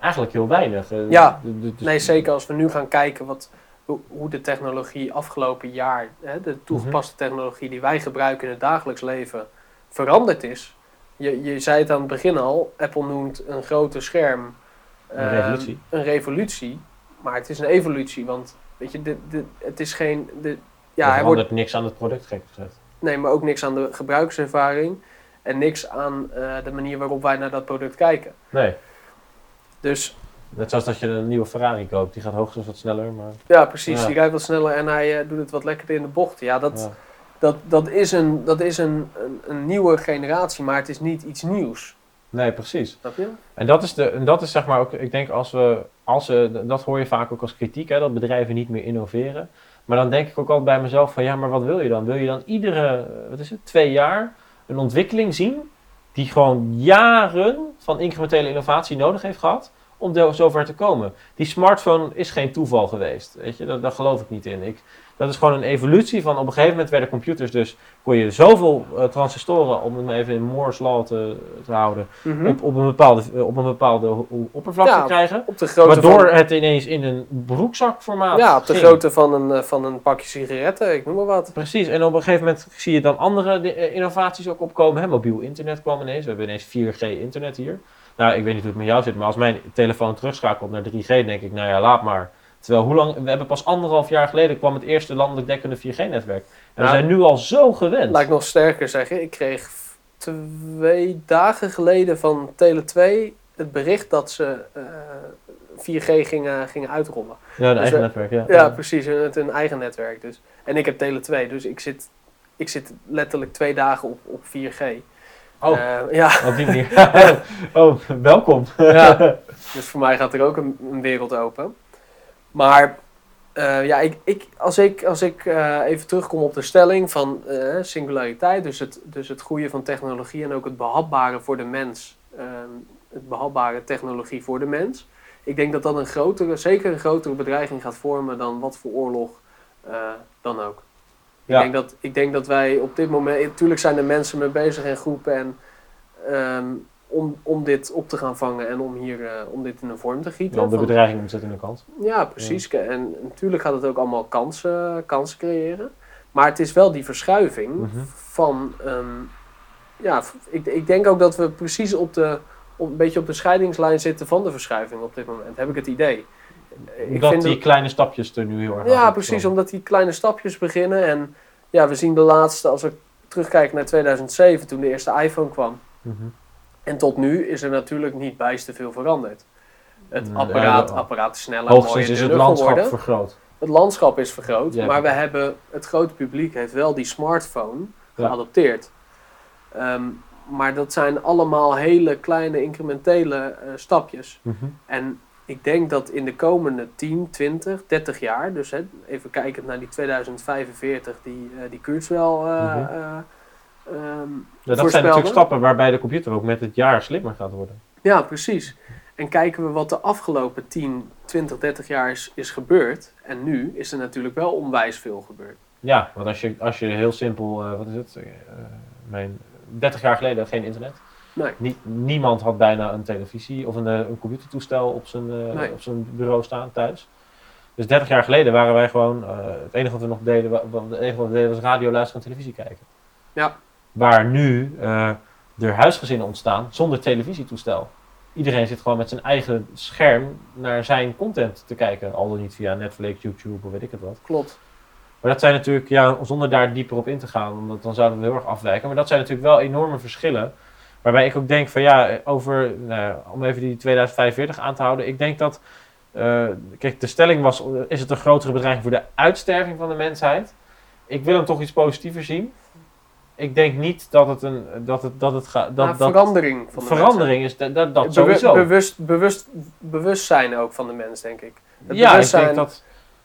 Eigenlijk heel weinig. Eh, Ja. de- Nee, zeker als we nu gaan kijken wat, hoe, de technologie afgelopen jaar, hè, de toegepaste Mhm. technologie die wij gebruiken in het dagelijks leven, veranderd is. Je, je zei het aan het begin al, Apple noemt een grote scherm Een ehm, revolutie. een revolutie. Maar het is een evolutie, want weet je, de, de, het is geen. De, ja, hij wordt, niks aan het product, gezegd. nee, maar ook niks aan de gebruikservaring en niks aan eh, de manier waarop wij naar dat product kijken. Nee. Dus Net zoals dat je een nieuwe Ferrari koopt. Die gaat hoogstens wat sneller, maar... ja, precies. Ja. Die rijdt wat sneller en hij eh, doet het wat lekkerder in de bocht. Ja, dat, ja. dat, dat is, een, dat is een, een, een nieuwe generatie, maar het is niet iets nieuws. Nee, precies. Snap je? En dat is, de, en dat is zeg maar ook, ik denk als we, als we, dat hoor je vaak ook als kritiek, hè, dat bedrijven niet meer innoveren. Maar dan denk ik ook altijd bij mezelf van, ja, maar wat wil je dan? Wil je dan iedere, wat is het, twee jaar een ontwikkeling zien die gewoon jaren van incrementele innovatie nodig heeft gehad om zover te komen. Die smartphone is geen toeval geweest, weet je, daar geloof ik niet in. Ik, dat is gewoon een evolutie van op een gegeven moment werden computers dus, kon je zoveel eh, transistoren, om het even in Moore's law te, te houden, Mhm. op, op een bepaalde, eh, op een bepaalde oppervlakte Ja, krijgen. Op de grootte Waardoor van, het ineens in een broekzakformaat ja, op de ging. grootte van een, eh, van een pakje sigaretten, ik noem maar wat. Precies, en op een gegeven moment zie je dan andere innovaties ook opkomen. Hè? Mobiel internet kwam ineens, we hebben ineens 4G internet hier. Nou, ik weet niet hoe het met jou zit, maar als mijn telefoon terugschakelt naar 3G, denk ik, nou ja, laat maar. Terwijl, hoe lang, we hebben pas anderhalf jaar geleden kwam het eerste landelijk dekkende 4G-netwerk. En we zijn nu al zo gewend. Laat ik nog sterker zeggen, ik kreeg twee dagen geleden van Tele2 het bericht dat ze eh, 4G gingen, gingen uitrollen. ja, een Dus eigen we- netwerk, ja. Ja, precies, het hun eigen netwerk dus. En ik heb Tele2, dus ik zit, ik zit letterlijk twee dagen op, op 4G. Oh, Eh, ja, op die manier. oh, oh, welkom. Ja. dus voor mij gaat er ook een, een wereld open. Maar eh, ja, ik, ik, als ik, als ik eh, even terugkom op de stelling van eh, singulariteit, dus het, dus het groeien van technologie en ook het behapbare voor de mens, ehm, het behapbare technologie voor de mens. Ik denk dat dat een grotere, zeker een grotere bedreiging gaat vormen dan wat voor oorlog dan ook. Ja. Ik, denk dat, ik denk dat wij op dit moment, natuurlijk zijn er mensen mee bezig en groepen en ehm, om, om dit op te gaan vangen en om, hier, eh, om dit in een vorm te gieten. Dan de Van- bedreiging omzet in de kant. ja, precies. En natuurlijk gaat het ook allemaal kansen, kansen creëren. Maar het is wel die verschuiving Mhm. van. ehm, ja, ik, ik denk ook dat we precies op de, op, een beetje op de scheidingslijn zitten van de verschuiving op dit moment. Heb ik het idee. Ik dat vind die dat- kleine stapjes er nu heel erg ja, precies. komen. Omdat die kleine stapjes beginnen. En ja, we zien de laatste, als we terugkijken naar 2007, toen de eerste iPhone kwam. Mhm. En tot nu is er natuurlijk niet bijster veel veranderd. Het apparaat, apparaat is sneller, Hoogstens is het landschap vergroot. Het landschap is vergroot, Ja. maar we hebben, het grote publiek heeft wel die smartphone Ja. geadopteerd. Ehm, maar dat zijn allemaal hele kleine incrementele eh, stapjes. Mhm. En ik denk dat in de komende 10, 20, 30 jaar, dus hè, even kijkend naar die 2045 die, eh die Kurzweil eh, Mhm. Ehm, Ja, dat zijn natuurlijk stappen waarbij de computer ook met het jaar slimmer gaat worden. Ja, precies. En kijken we wat de afgelopen 10, 20, 30 jaar is, is gebeurd. En nu is er natuurlijk wel onwijs veel gebeurd. Ja, want als je, als je heel simpel, eh, wat is het? Eh, mijn 30 jaar geleden geen internet. Nee. Nie- niemand had bijna een televisie of een, eh, een computertoestel op zijn, Nee. op zijn bureau staan thuis. Dus 30 jaar geleden waren wij gewoon, het enige wat we nog deden, wa- wa- het enige wat we deden was radio luisteren en televisie kijken. Ja. Waar nu eh, er huisgezinnen ontstaan zonder televisietoestel. Iedereen zit gewoon met zijn eigen scherm naar zijn content te kijken. Al dan niet via Netflix, YouTube of weet ik het wat. Klopt. Maar dat zijn natuurlijk, ja, zonder daar dieper op in te gaan, omdat dan zouden we heel erg afwijken. Maar dat zijn natuurlijk wel enorme verschillen. Waarbij ik ook denk van ja, over, nou, ja, om even die 2045 aan te houden. Ik denk dat, eh, kijk, de stelling was, is het een grotere bedreiging voor de uitsterving van de mensheid? Ik wil hem toch iets positiever zien. Ik denk niet dat het een, dat het, dat het gaat, dat, Nou, dat verandering van de verandering is, dat, dat, sowieso. bewust, bewust, bewustzijn ook van de mens, denk ik. Het ja, ik denk dat...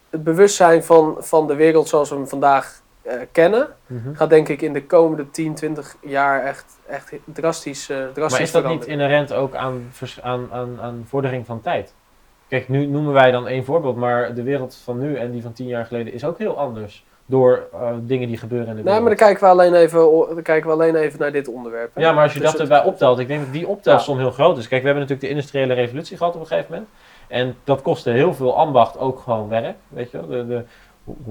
het bewustzijn van, van de wereld zoals we hem vandaag eh, kennen, Mhm. gaat denk ik in de komende 10, 20 jaar echt, echt drastisch, eh drastisch Maar is dat niet inherent ook aan, aan, aan, aan vordering van tijd? Kijk, nu noemen wij dan één voorbeeld, maar de wereld van nu en die van tien jaar geleden is ook heel anders. Door eh, dingen die gebeuren in de Nee, wereld. maar dan kijken, we alleen even, dan kijken we alleen even naar dit onderwerp. hè. Ja, maar als je Dus dat het- erbij optelt, ik denk dat die optelsom heel groot is. Kijk, we hebben natuurlijk de industriële revolutie gehad op een gegeven moment. En dat kostte heel veel ambacht, ook gewoon werk. Weet je wel? De, de,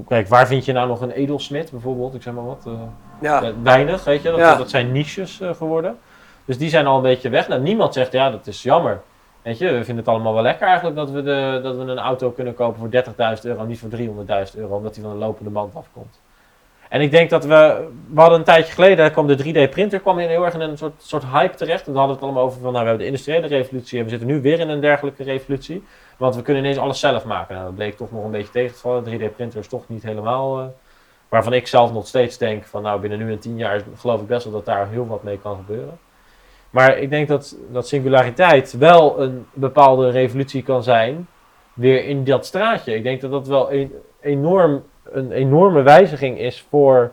kijk, waar vind je nou nog een edelsmid bijvoorbeeld? Ik zeg maar wat. eh, Ja, ja, weinig, weet je. Dat, Ja. dat zijn niches eh, geworden. Dus die zijn al een beetje weg. Nou, niemand zegt, ja, dat is jammer. Weet je, we vinden het allemaal wel lekker eigenlijk dat we, de, dat we een auto kunnen kopen voor 30.000 euro, niet voor 300.000 euro, omdat die van de lopende band afkomt. En ik denk dat we, we hadden een tijdje geleden, kwam de 3D-printer kwam heel erg in een soort, soort hype terecht. En dan hadden we het allemaal over van, nou, we hebben de industriële revolutie en we zitten nu weer in een dergelijke revolutie. Want we kunnen ineens alles zelf maken. Nou, dat bleek toch nog een beetje tegen te vallen. 3D-printer is toch niet helemaal, eh, waarvan ik zelf nog steeds denk van, nou, binnen nu en 10 jaar geloof ik best wel dat daar heel wat mee kan gebeuren. Maar ik denk dat, dat singulariteit wel een bepaalde revolutie kan zijn, weer in dat straatje. Ik denk dat dat wel een, enorm, een enorme wijziging is voor,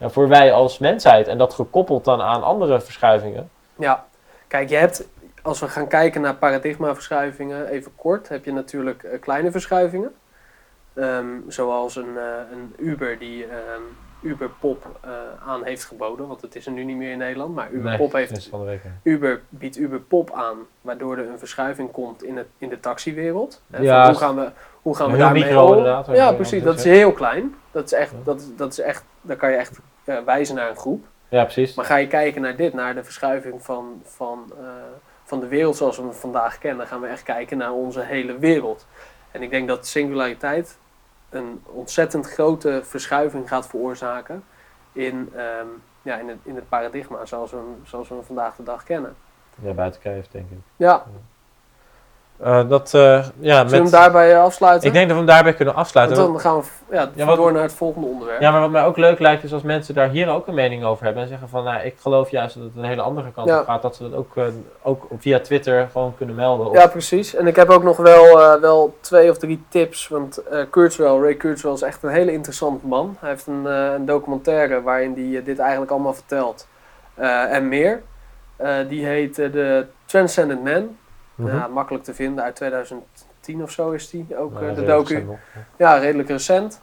voor wij als mensheid. En dat gekoppeld dan aan andere verschuivingen. Ja, kijk, je hebt, als we gaan kijken naar paradigmaverschuivingen, even kort, heb je natuurlijk eh, kleine verschuivingen. Ehm, zoals een, eh, een Uber die ehm, Uber Pop eh, aan heeft geboden, want het is er nu niet meer in Nederland, maar Uber Nee, Pop heeft van de week. Uber biedt Uber Pop aan, waardoor er een verschuiving komt in, het, in de taxiwereld. Hè, van Ja, hoe gaan we, hoe gaan we daarmee micro om? Ja, precies. Dat is heel klein. Dat is echt, dat, dat is echt, daar kan je echt eh, wijzen naar een groep. Ja, precies. Maar ga je kijken naar dit, naar de verschuiving van, van, eh, van de wereld zoals we hem vandaag kennen, dan gaan we echt kijken naar onze hele wereld. En ik denk dat singulariteit een ontzettend grote verschuiving gaat veroorzaken in, ehm, ja, in, het, in het paradigma zoals we, hem, zoals we hem vandaag de dag kennen. Ja, buiten kijf, denk ik. Ja, Eh, dat, eh, ja, zullen we hem met, daarbij afsluiten? ik denk dat we hem daarbij kunnen afsluiten. Want dan gaan we ja, Ja, wat- door naar het volgende onderwerp. Ja, maar wat mij ook leuk lijkt is als mensen daar hier ook een mening over hebben en zeggen van, nou, ik geloof juist dat het een hele andere kant Ja. op gaat, dat ze dat ook, eh, ook via Twitter gewoon kunnen melden. Of, Ja, precies. En ik heb ook nog wel, eh, wel twee of drie tips. Want eh Kurzweil, Ray Kurzweil is echt een hele interessant man. Hij heeft een, eh, een documentaire waarin hij eh, dit eigenlijk allemaal vertelt. Eh, en meer. Eh, die heet eh, The Transcendent Man. Mhm. Ja, makkelijk te vinden. Uit 2010 of zo is die ook Ja, eh, de docu. recent. Ja, redelijk recent.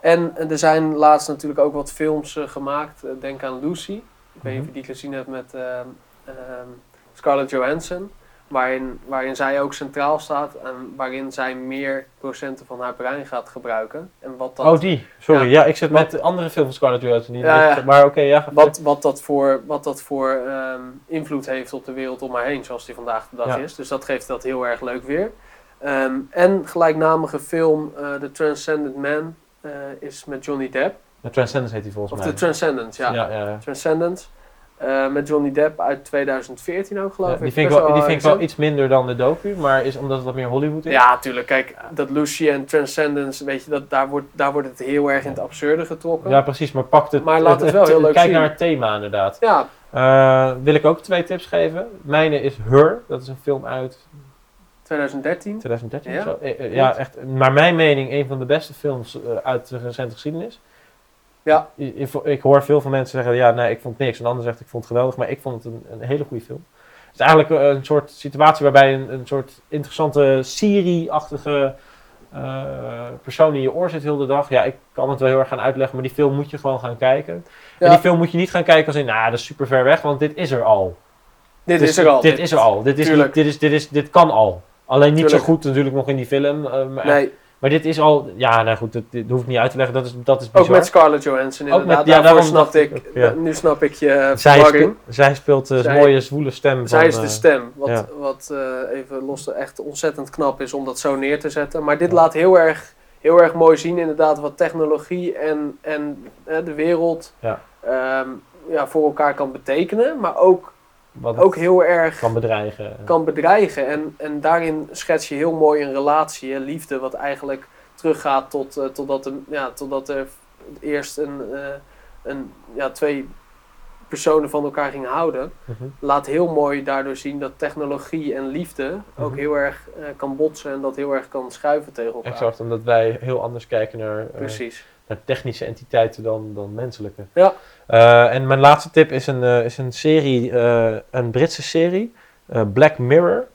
En eh, er zijn laatst natuurlijk ook wat films eh, gemaakt. Denk aan Lucy. Ik weet niet of je die gezien hebt met ehm, ehm, Scarlett Johansson. Waarin, waarin zij ook centraal staat en waarin zij meer procenten van haar brein gaat gebruiken. En wat dat, Oh, die. Sorry. Ja. Ja, ik zit Wat- met de andere film van Scarlett Johansson. Ja, niet- ja. Maar oké, ja. wat, wat dat voor, wat dat voor ehm, invloed heeft op de wereld om haar heen, zoals die vandaag de dag is. Dus dat geeft dat heel erg leuk weer. Ehm, en gelijknamige film eh, The Transcendent Man eh, is met Johnny Depp. De Transcendence heet die volgens Of mij. The Transcendence, ja. ja, ja, ja. Transcendence. Eh, met Johnny Depp uit 2014 ook, geloof Ja, ik. die vind ik wel, die vind ik wel iets minder dan de docu, maar is omdat het wat meer Hollywood is. Ja, tuurlijk. Kijk, dat Lucy en Transcendence, weet je, dat, daar, wordt, daar wordt het heel erg in het absurde getrokken. Ja, precies, maar pakt het. Maar laat het wel heel leuk Kijk zien. naar het thema inderdaad. Ja, Eh, wil ik ook twee tips geven. Mijne is Her, dat is een film uit 2013. 2013 Ja? of zo. Eh, ja, echt, naar mijn mening, een van de beste films uit de recente geschiedenis. Ja. Ik, ik, hoor veel van mensen zeggen, ja, nee, ik vond niks. En ander zegt, ik vond het geweldig, maar ik vond het een, een hele goede film. Het is eigenlijk eh, een soort situatie waarbij een, een soort interessante Siri-achtige eh, persoon in je oor zit heel de dag. Ja, ik kan het wel heel erg gaan uitleggen, maar die film moet je gewoon gaan kijken. En die film moet je niet gaan kijken als in, nou, dat is super ver weg, want dit is er al. Dit Dus is er al. Dit is er al. Dit, is niet, dit, is, dit, is, dit kan al. Alleen niet Tuurlijk. zo goed natuurlijk nog in die film. eh, maar, Nee, maar dit is al... Ja, nou goed, dit, dit hoef ik niet uit te leggen. Dat is, dat is ook met Scarlett Johansson Ook inderdaad. met- ja, Daarvoor daarom snapte ik, ja. nu snap ik je eh, zij, speelt, zij speelt de Zij- mooie, zwoele stem Zij van... is de eh, stem, wat, ja. wat eh, even los echt ontzettend knap is om dat zo neer te zetten. Maar dit laat heel erg, heel erg mooi zien inderdaad wat technologie en, en eh, de wereld Ja. ehm, ja, voor elkaar kan betekenen. Maar ook, wat ook heel erg kan bedreigen. kan bedreigen. En, en daarin schets je heel mooi een relatie, hè, liefde, wat eigenlijk teruggaat tot, eh, totdat, er, ja, totdat er eerst een, eh, een, ja, twee personen van elkaar gingen houden. Mhm. Laat heel mooi daardoor zien dat technologie en liefde ook Mhm. heel erg eh, kan botsen en dat heel erg kan schuiven tegen elkaar. Exact, omdat wij heel anders kijken naar, Precies. naar technische entiteiten dan, dan menselijke. Ja. Eh, en mijn laatste tip is een, eh, is een serie, eh, een Britse serie, Black Mirror.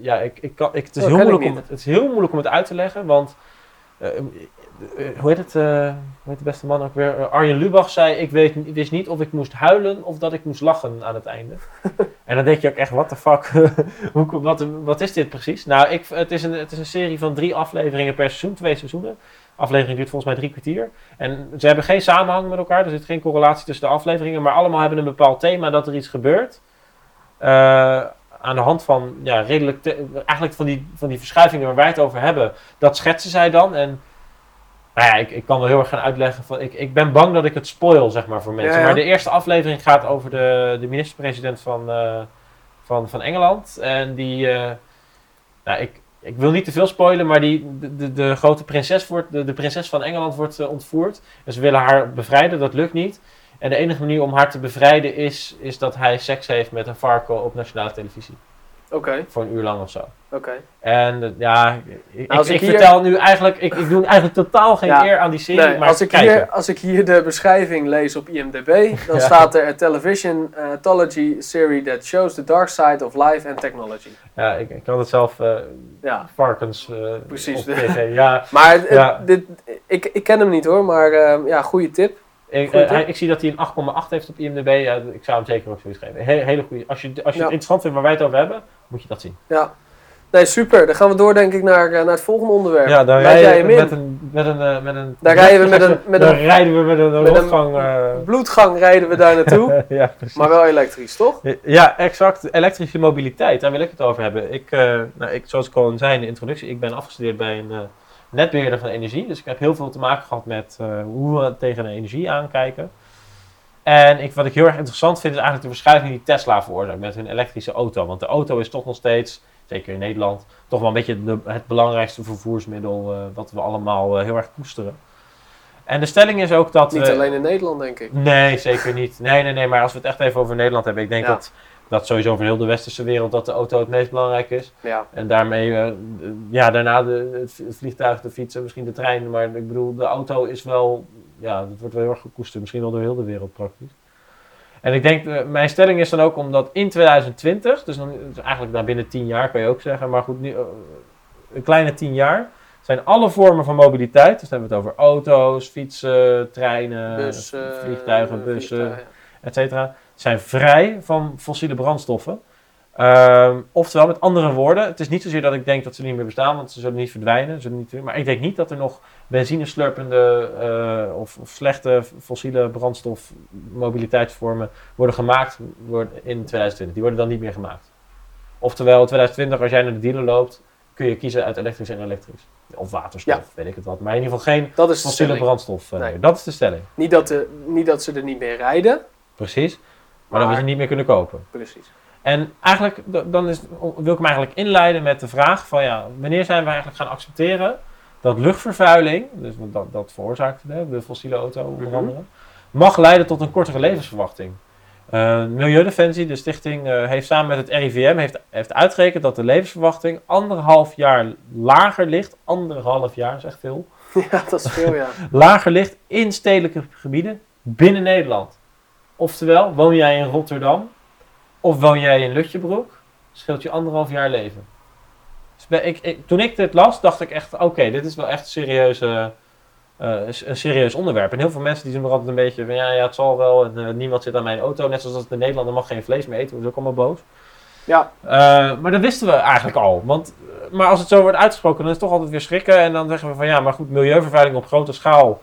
Ja, ik, ik kan, ik, het, is Oh, heel moeilijk om, niet. het is heel moeilijk om het uit te leggen, want hoe heet het, hoe heet de beste man ook weer? Arjen Lubach zei, ik weet, wist niet of ik moest huilen of dat ik moest lachen aan het einde. en dan denk je ook echt, what the fuck, Hoe, wat, wat is dit precies? Nou, ik, het, is een, het is een serie van drie afleveringen per seizoen, twee seizoenen. Aflevering duurt volgens mij drie kwartier. En ze hebben geen samenhang met elkaar, er zit geen correlatie tussen de afleveringen, maar allemaal hebben een bepaald thema dat er iets gebeurt. Eh, aan de hand van, ja, redelijk, eigenlijk van die, van die verschuivingen waar wij het over hebben, dat schetsen zij dan. En nou ja, ik, ik kan wel heel erg gaan uitleggen van, ik, ik ben bang dat ik het spoil, zeg maar, voor mensen. Ja, ja. Maar de eerste aflevering gaat over de, de minister-president van, eh, van, van Engeland. En die, eh, nou, ik, ik wil niet te veel spoilen, maar die, de, de, de grote prinses, wordt, de, prinses van Engeland wordt eh, ontvoerd. En ze willen haar bevrijden, dat lukt niet. En de enige manier om haar te bevrijden is, is dat hij seks heeft met een varken op nationale televisie. Oké, Voor een uur lang of zo. oké. En eh, ja, ik, als ik, ik ik hier- vertel nu eigenlijk, ik, ik doe eigenlijk totaal geen Ja. eer aan die serie, Nee, maar als, ik kijken. hier, als ik hier de beschrijving lees op IMDb, dan Ja. staat er a television uh, anthology series that shows the dark side of life and technology. Ja, ik, ik had het zelf eh, Ja, varkens eh, Precies. op. Ja, maar dit, ik, ik ken hem niet hoor, maar eh, ja, goede tip. Ik, Goed, eh, ik zie dat hij een 8,8 heeft op IMDb. Ja, ik zou hem zeker ook zoiets geven. He- hele goede. Als je, als je Ja. het interessant vindt waar wij het over hebben, moet je dat zien. Ja. Nee, super. Dan gaan we door denk ik naar, eh, naar het volgende onderwerp. Ja, dan jij rijden we met een, met een, met een... Daar rijden we met een- met dan een- rijden we met een met rotgang... eh, Bloedgang rijden we daar naartoe, ja, precies. maar wel elektrisch, toch? Ja, exact. Elektrische mobiliteit, daar wil ik het over hebben. Ik, eh, nou, ik, zoals ik al zei in de introductie, ik ben afgestudeerd bij een eh, netbeheerder van energie. Dus ik heb heel veel te maken gehad met eh, hoe we tegen de energie aankijken. En ik, wat ik heel erg interessant vind, is eigenlijk de verschuiving die Tesla veroorzaakt met hun elektrische auto. Want de auto is toch nog steeds, zeker in Nederland, toch wel een beetje de- het belangrijkste vervoersmiddel eh, wat we allemaal eh, heel erg koesteren. En de stelling is ook dat Niet we... alleen in Nederland, denk ik. Nee, zeker niet. Nee, nee, nee. Maar als we het echt even over Nederland hebben. Ik denk Ja. dat, dat sowieso voor heel de westerse wereld dat de auto het meest belangrijk is. Ja, En daarmee, eh, ja, daarna de, het vliegtuig, de fiets en misschien de trein. Maar ik bedoel, de auto is wel, ja, dat wordt wel heel erg gekoesterd. Misschien wel door heel de wereld praktisch. En ik denk, eh, mijn stelling is dan ook omdat in 2020, dus, dan, dus eigenlijk na binnen 10 jaar kan je ook zeggen, maar goed, nu, eh, een kleine 10 jaar, zijn alle vormen van mobiliteit, dus dan hebben we het over auto's, fietsen, treinen, bus, eh, vliegtuigen, bussen, vliegtuigen. et cetera, zijn vrij van fossiele brandstoffen. Ehm, oftewel, met andere woorden, het is niet zozeer dat ik denk dat ze niet meer bestaan, want ze zullen niet verdwijnen. Ze zullen niet, maar ik denk niet dat er nog benzineslurpende eh, of, of slechte fossiele brandstof mobiliteitsvormen worden gemaakt worden in 2020. Die worden dan niet meer gemaakt. Oftewel, in 2020, als jij naar de dealer loopt, kun je kiezen uit elektrisch en elektrisch. Of waterstof, Ja. weet ik het wat. Maar in ieder geval geen fossiele stelling. brandstof. eh, Nee. meer. Dat is de stelling. Niet dat, de, niet dat ze er niet meer rijden. Precies. Maar dat we ze niet meer kunnen kopen. Precies. En eigenlijk, dan is, wil ik hem eigenlijk inleiden met de vraag van ja, wanneer zijn we eigenlijk gaan accepteren dat luchtvervuiling, dus dat, dat veroorzaakt hè, de fossiele auto onder Mhm. andere, mag leiden tot een kortere levensverwachting. Eh, Milieudefensie, de stichting, eh, heeft samen met het RIVM heeft, heeft uitgerekend dat de levensverwachting anderhalf jaar lager ligt. Anderhalf jaar is echt veel. Ja, dat is veel, ja. Lager ligt in stedelijke gebieden binnen Nederland. Oftewel, woon jij in Rotterdam of woon jij in Lutjebroek, scheelt je anderhalf jaar leven. Dus ik, ik- toen ik dit las, dacht ik echt, oké, dit is wel echt een, serieuze, eh, een serieus onderwerp. En heel veel mensen die zijn er altijd een beetje van, ja, ja, het zal wel, en eh, niemand zit aan mijn auto. Net zoals dat in Nederland, er mag geen vlees meer eten, dat is ook allemaal boos. Ja, Eh, maar dat wisten we eigenlijk al. Want, maar als het zo wordt uitgesproken, dan is het toch altijd weer schrikken. En dan zeggen we van ja, maar goed, milieuvervuiling op grote schaal.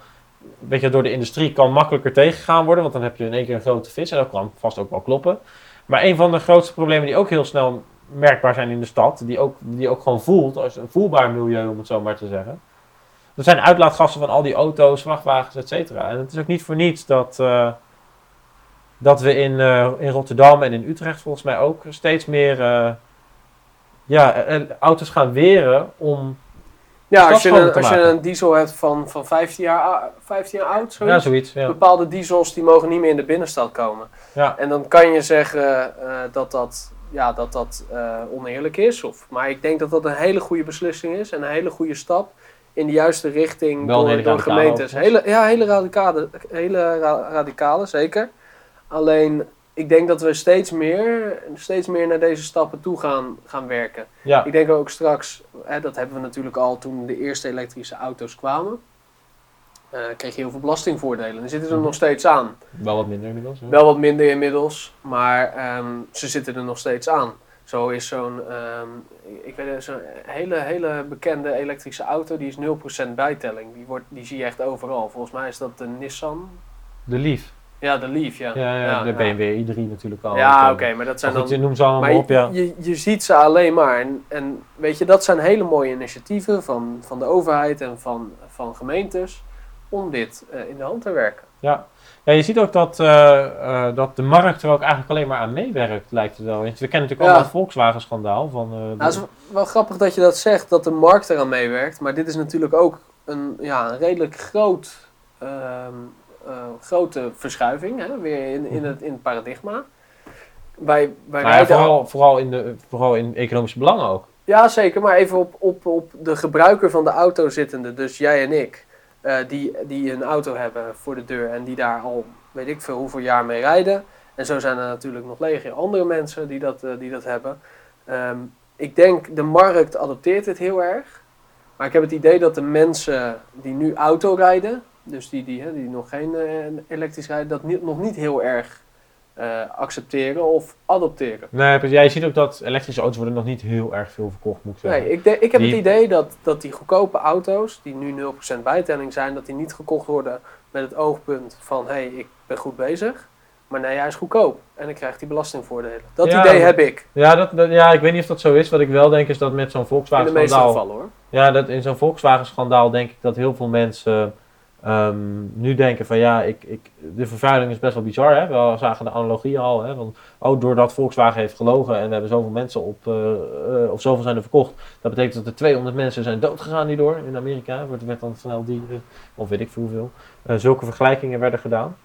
Weet je, door de industrie kan makkelijker tegengegaan worden. Want dan heb je in één keer een grote vis. En dat kan vast ook wel kloppen. Maar een van de grootste problemen die ook heel snel merkbaar zijn in de stad. Die ook, die ook gewoon voelt als een voelbaar milieu, om het zo maar te zeggen. Dat zijn uitlaatgassen van al die auto's, vrachtwagens, et cetera. En het is ook niet voor niets dat, eh, dat we in, eh, in Rotterdam en in Utrecht volgens mij ook steeds meer eh, ja, auto's gaan weren om... ja als, je een, als je een diesel hebt van, van 15, jaar, ou- 15 jaar oud, zoiets. Ja, zoiets. Ja. Bepaalde diesels die mogen niet meer in de binnenstad komen. Ja. En dan kan je zeggen eh, dat dat, ja, dat, dat eh, oneerlijk is. Of, maar ik denk dat dat een hele goede beslissing is. En een hele goede stap in de juiste richting Wel door, gemeentes. Hele, ja, hele radicale, hele ra- radicale, zeker. Alleen, ik denk dat we steeds meer, steeds meer naar deze stappen toe gaan, gaan werken. ja. Ik denk ook straks, hè, dat hebben we natuurlijk al toen de eerste elektrische auto's kwamen. eh, kreeg je heel veel belastingvoordelen. Die zitten er Mhm. nog steeds aan. Wel wat minder inmiddels. hè? Wel wat minder inmiddels, maar ehm, ze zitten er nog steeds aan. Zo is zo'n, ehm, ik weet zo'n hele, hele bekende elektrische auto, die is 0% bijtelling. Die, wordt, die zie je echt overal. Volgens mij is dat de Nissan. De Leaf. Ja, de Leaf, ja. Ja, ja, de BMW i3 natuurlijk al. Ja, oké, maar dat zijn Maar goed, je dan... noemt ze allemaal op, ja. je, je, je ziet ze alleen maar. En, en weet je, dat zijn hele mooie initiatieven van, van de overheid en van, van gemeentes om dit eh, in de hand te werken. Ja. ja, je ziet ook dat, eh, eh, dat de markt er ook eigenlijk alleen maar aan meewerkt, lijkt het wel. We kennen natuurlijk Ja. allemaal het Volkswagen-schandaal. Van, eh, Nou, het is wel grappig dat je dat zegt, dat de markt eraan meewerkt. Maar dit is natuurlijk ook een, ja, een redelijk groot, ehm, eh, grote verschuiving hè, weer in, in, het, in het paradigma. wij, wij Nou ja, vooral, vooral, in de, vooral in economische belangen ook. Ja, zeker. Maar even op, op, op de gebruiker van de auto zittende, dus jij en ik, eh, die, die een auto hebben voor de deur en die daar al weet ik veel hoeveel jaar mee rijden. En zo zijn er natuurlijk nog legio andere mensen die dat, eh, die dat hebben. Ehm, ik denk de markt adopteert het heel erg. Maar ik heb het idee dat de mensen die nu auto rijden, dus die, die, die nog geen eh, elektrisch rijden, dat niet, nog niet heel erg eh, accepteren of adopteren. Nee, jij ziet ook dat elektrische auto's worden nog niet heel erg veel verkocht, moet ik zeggen. Nee, ik, ik heb Die- het idee dat, dat die goedkope auto's, die nu 0% bijtelling zijn, dat die niet gekocht worden met het oogpunt van hé, hey, ik ben goed bezig. Maar nee, hij is goedkoop en dan krijgt hij belastingvoordelen. Dat Ja, idee heb ik. Ja, dat, dat- ja, ik weet niet of dat zo is. Wat ik wel denk is dat met zo'n In de Volkswagen meeste schandaal... gevallen hoor. Ja, dat in zo'n Volkswagen-schandaal denk ik dat heel veel mensen ehm, nu denken van ja, ik, ik, de vervuiling is best wel bizar. Hè? We zagen de analogie al. Hè? Van, oh, doordat Volkswagen heeft gelogen en we hebben zoveel mensen op, eh, of zoveel zijn er verkocht. Dat betekent dat er 200 mensen zijn doodgegaan hierdoor in Amerika. Wordt werd dan snel die, eh, of weet ik veel hoeveel. Zulke vergelijkingen werden gedaan.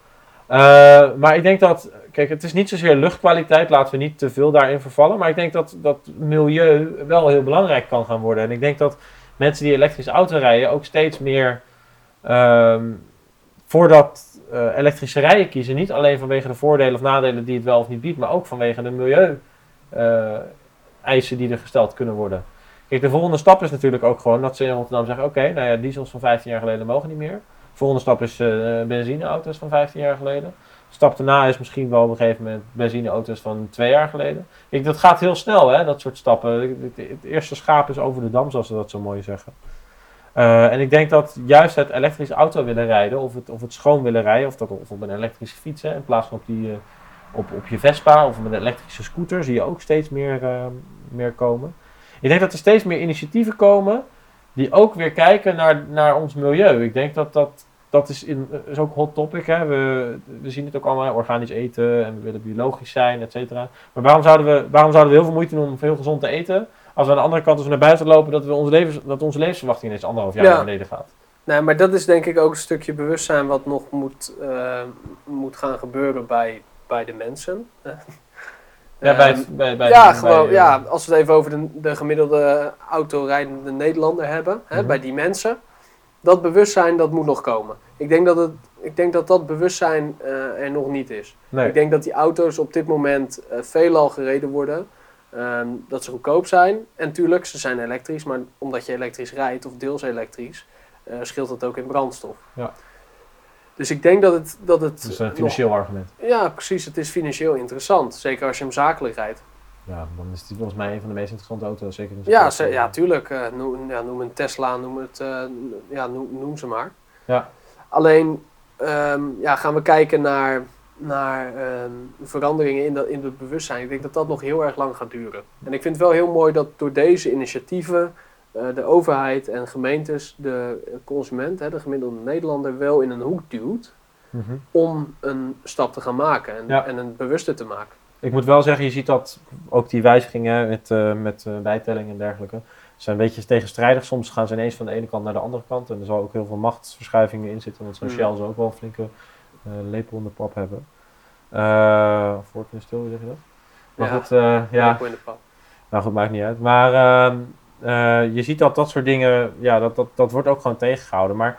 Maar ik denk dat, kijk, het is niet zozeer luchtkwaliteit, laten we niet te veel daarin vervallen. Maar ik denk dat, dat milieu wel heel belangrijk kan gaan worden. En ik denk dat mensen die elektrische auto rijden ook steeds meer ehm, voor dat eh, elektrische rijden kiezen. Niet alleen vanwege de voordelen of nadelen die het wel of niet biedt, maar ook vanwege de milieu-eisen die er gesteld kunnen worden. Kijk, de volgende stap is natuurlijk ook gewoon dat ze in Rotterdam zeggen: oké, nou ja, diesels van 15 jaar geleden mogen niet meer. De volgende stap is eh benzineauto's van 15 jaar geleden. De stap daarna is misschien wel op een gegeven moment benzineauto's van twee jaar geleden. Kijk, dat gaat heel snel, hè, dat soort stappen. Het eerste schaap is over de dam, zoals ze dat zo mooi zeggen. Eh, en ik denk dat juist het elektrisch auto willen rijden, of het, of het schoon willen rijden, of, dat, of op een elektrische fiets, hè, in plaats van op, die, eh, op, op je Vespa of op een elektrische scooter, zie je ook steeds meer, eh, meer komen. Ik denk dat er steeds meer initiatieven komen die ook weer kijken naar, naar ons milieu. Ik denk dat dat, dat is, in, is ook hot topic. Hè. We, we zien het ook allemaal, organisch eten en we willen biologisch zijn, et cetera. Maar waarom zouden, we, waarom zouden we heel veel moeite doen om heel gezond te eten, als we aan de andere kant, als we naar buiten lopen, dat, we onze, levens, dat onze levensverwachting ineens anderhalf jaar Ja. naar beneden gaat? Nee, maar dat is denk ik ook een stukje bewustzijn wat nog moet, eh, moet gaan gebeuren bij, bij de mensen. Ja, bij, Ehm, het- bij, bij, ja, gewoon, eh, ja, als we het even over de, de gemiddelde autorijdende Nederlander hebben, hè, Mhm. bij die mensen. Dat bewustzijn, dat moet nog komen. Ik denk dat, het, ik denk dat dat bewustzijn eh, er nog niet is. Nee. Ik denk dat die auto's op dit moment eh, veelal gereden worden. Ehm, dat ze goedkoop zijn. En tuurlijk, ze zijn elektrisch. Maar omdat je elektrisch rijdt, of deels elektrisch, eh, scheelt dat ook in brandstof. Ja. Dus ik denk dat het... Dat het een nog- financieel argument. ja, precies. Het is financieel interessant. Zeker als je hem zakelijk rijdt. Ja, dan is die volgens mij een van de meest interessante auto's, zeker in Ja, ze, ja tuurlijk. eh, noem, ja, noem een Tesla, noem, het, eh, ja, noem, noem ze maar. Ja. Alleen ehm, ja, gaan we kijken naar, naar ehm, veranderingen in, dat, in het bewustzijn. Ik denk dat dat nog heel erg lang gaat duren. En ik vind het wel heel mooi dat door deze initiatieven eh, de overheid en gemeentes de consument, hè, de gemiddelde Nederlander, wel in een hoek duwt Mhm. om een stap te gaan maken en, Ja. en een bewuster te maken. Ik moet wel zeggen, je ziet dat ook die wijzigingen met, eh met eh, bijtelling en dergelijke zijn een beetje tegenstrijdig. Soms gaan ze ineens van de ene kant naar de andere kant. En er zal ook heel veel machtsverschuivingen in zitten. Want zo'n Mm. Shell zal ook wel een flinke lepel in de pap hebben. Eh voor kunnen stil, hoe zeg je dat? Maar Ja. goed, eh, ja, Lepel in de pap. nou goed, maakt niet uit. Maar ehm, eh, je ziet dat dat soort dingen, ja, dat, dat, dat wordt ook gewoon tegengehouden. Maar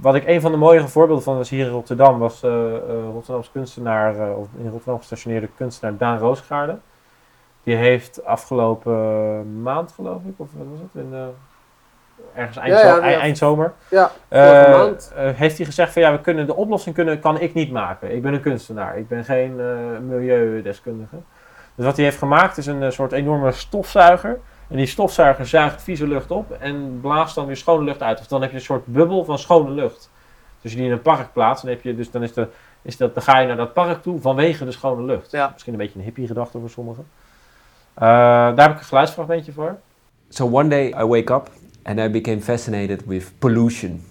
wat ik een van de mooie voorbeelden van was hier in Rotterdam, was eh eh, Rotterdamse kunstenaar, eh, of in Rotterdam gestationeerde kunstenaar Daan Roosgaarde. Die heeft afgelopen maand, geloof ik, of wat was het, in, eh, ergens eind, Ja, ja, zo- ja. eind- eindzomer, Ja, eh, maand. eh, heeft hij gezegd van ja, we kunnen de oplossing kunnen, kan ik niet maken. Ik ben een kunstenaar, ik ben geen eh, milieudeskundige. Dus wat hij heeft gemaakt is een soort enorme stofzuiger. En die stofzuiger zuigt vieze lucht op en blaast dan weer schone lucht uit. Of dan heb je een soort bubbel van schone lucht. Dus als je die in een park plaatst, dan, heb je, dus dan, is de, is dat, dan ga je naar dat park toe vanwege de schone lucht. Ja. Misschien een beetje een hippie gedachte voor sommigen. Eh, daar heb ik een geluidsfragmentje voor. So one day I wake up and I became fascinated with pollution.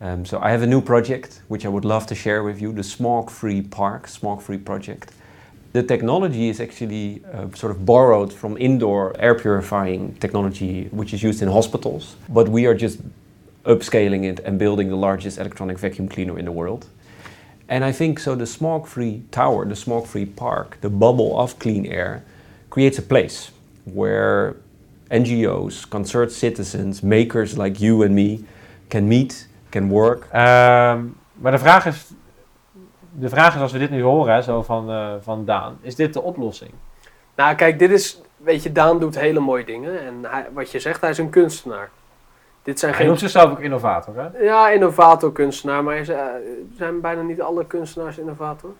Um, so I have a new project which I would love to share with you the Smog Free Park, Smog Free Project. The technology is actually uh, sort of borrowed from indoor air purifying technology which is used in hospitals, but we are just upscaling it and building the largest electronic vacuum cleaner in the world. And I think so the smoke-free tower, the smoke-free park, the bubble of clean air creates a place where NGOs, concerned citizens, makers like you and me can meet, can work. Ehm, maar de vraag is, de vraag is als we dit nu horen, hè, zo van, eh, van Daan, is dit de oplossing? Nou, kijk, dit is, weet je, Daan doet hele mooie dingen. En hij, wat je zegt, hij is een kunstenaar. Dit zijn Hij geen noemt zichzelf ook innovator, hè? Ja, innovator, kunstenaar, maar is, eh, zijn bijna niet alle kunstenaars innovator.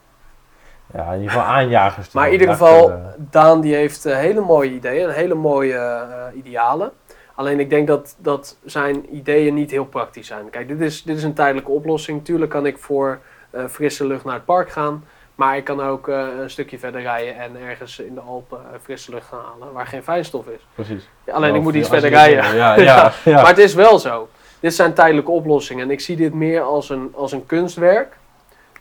Ja, in ieder geval aanjagers. Maar in ieder geval, Daan die heeft eh, hele mooie ideeën en hele mooie eh, idealen. Alleen ik denk dat, dat zijn ideeën niet heel praktisch zijn. Kijk, dit is, dit is een tijdelijke oplossing. Tuurlijk kan ik voor eh, frisse lucht naar het park gaan. Maar ik kan ook een stukje verder rijden en ergens in de Alpen frisse lucht gaan halen waar geen fijnstof is. Precies. Alleen ik moet iets verder rijden. Ja, ja, ja. Maar het is wel zo. Dit zijn tijdelijke oplossingen. En ik zie dit meer als een, als een kunstwerk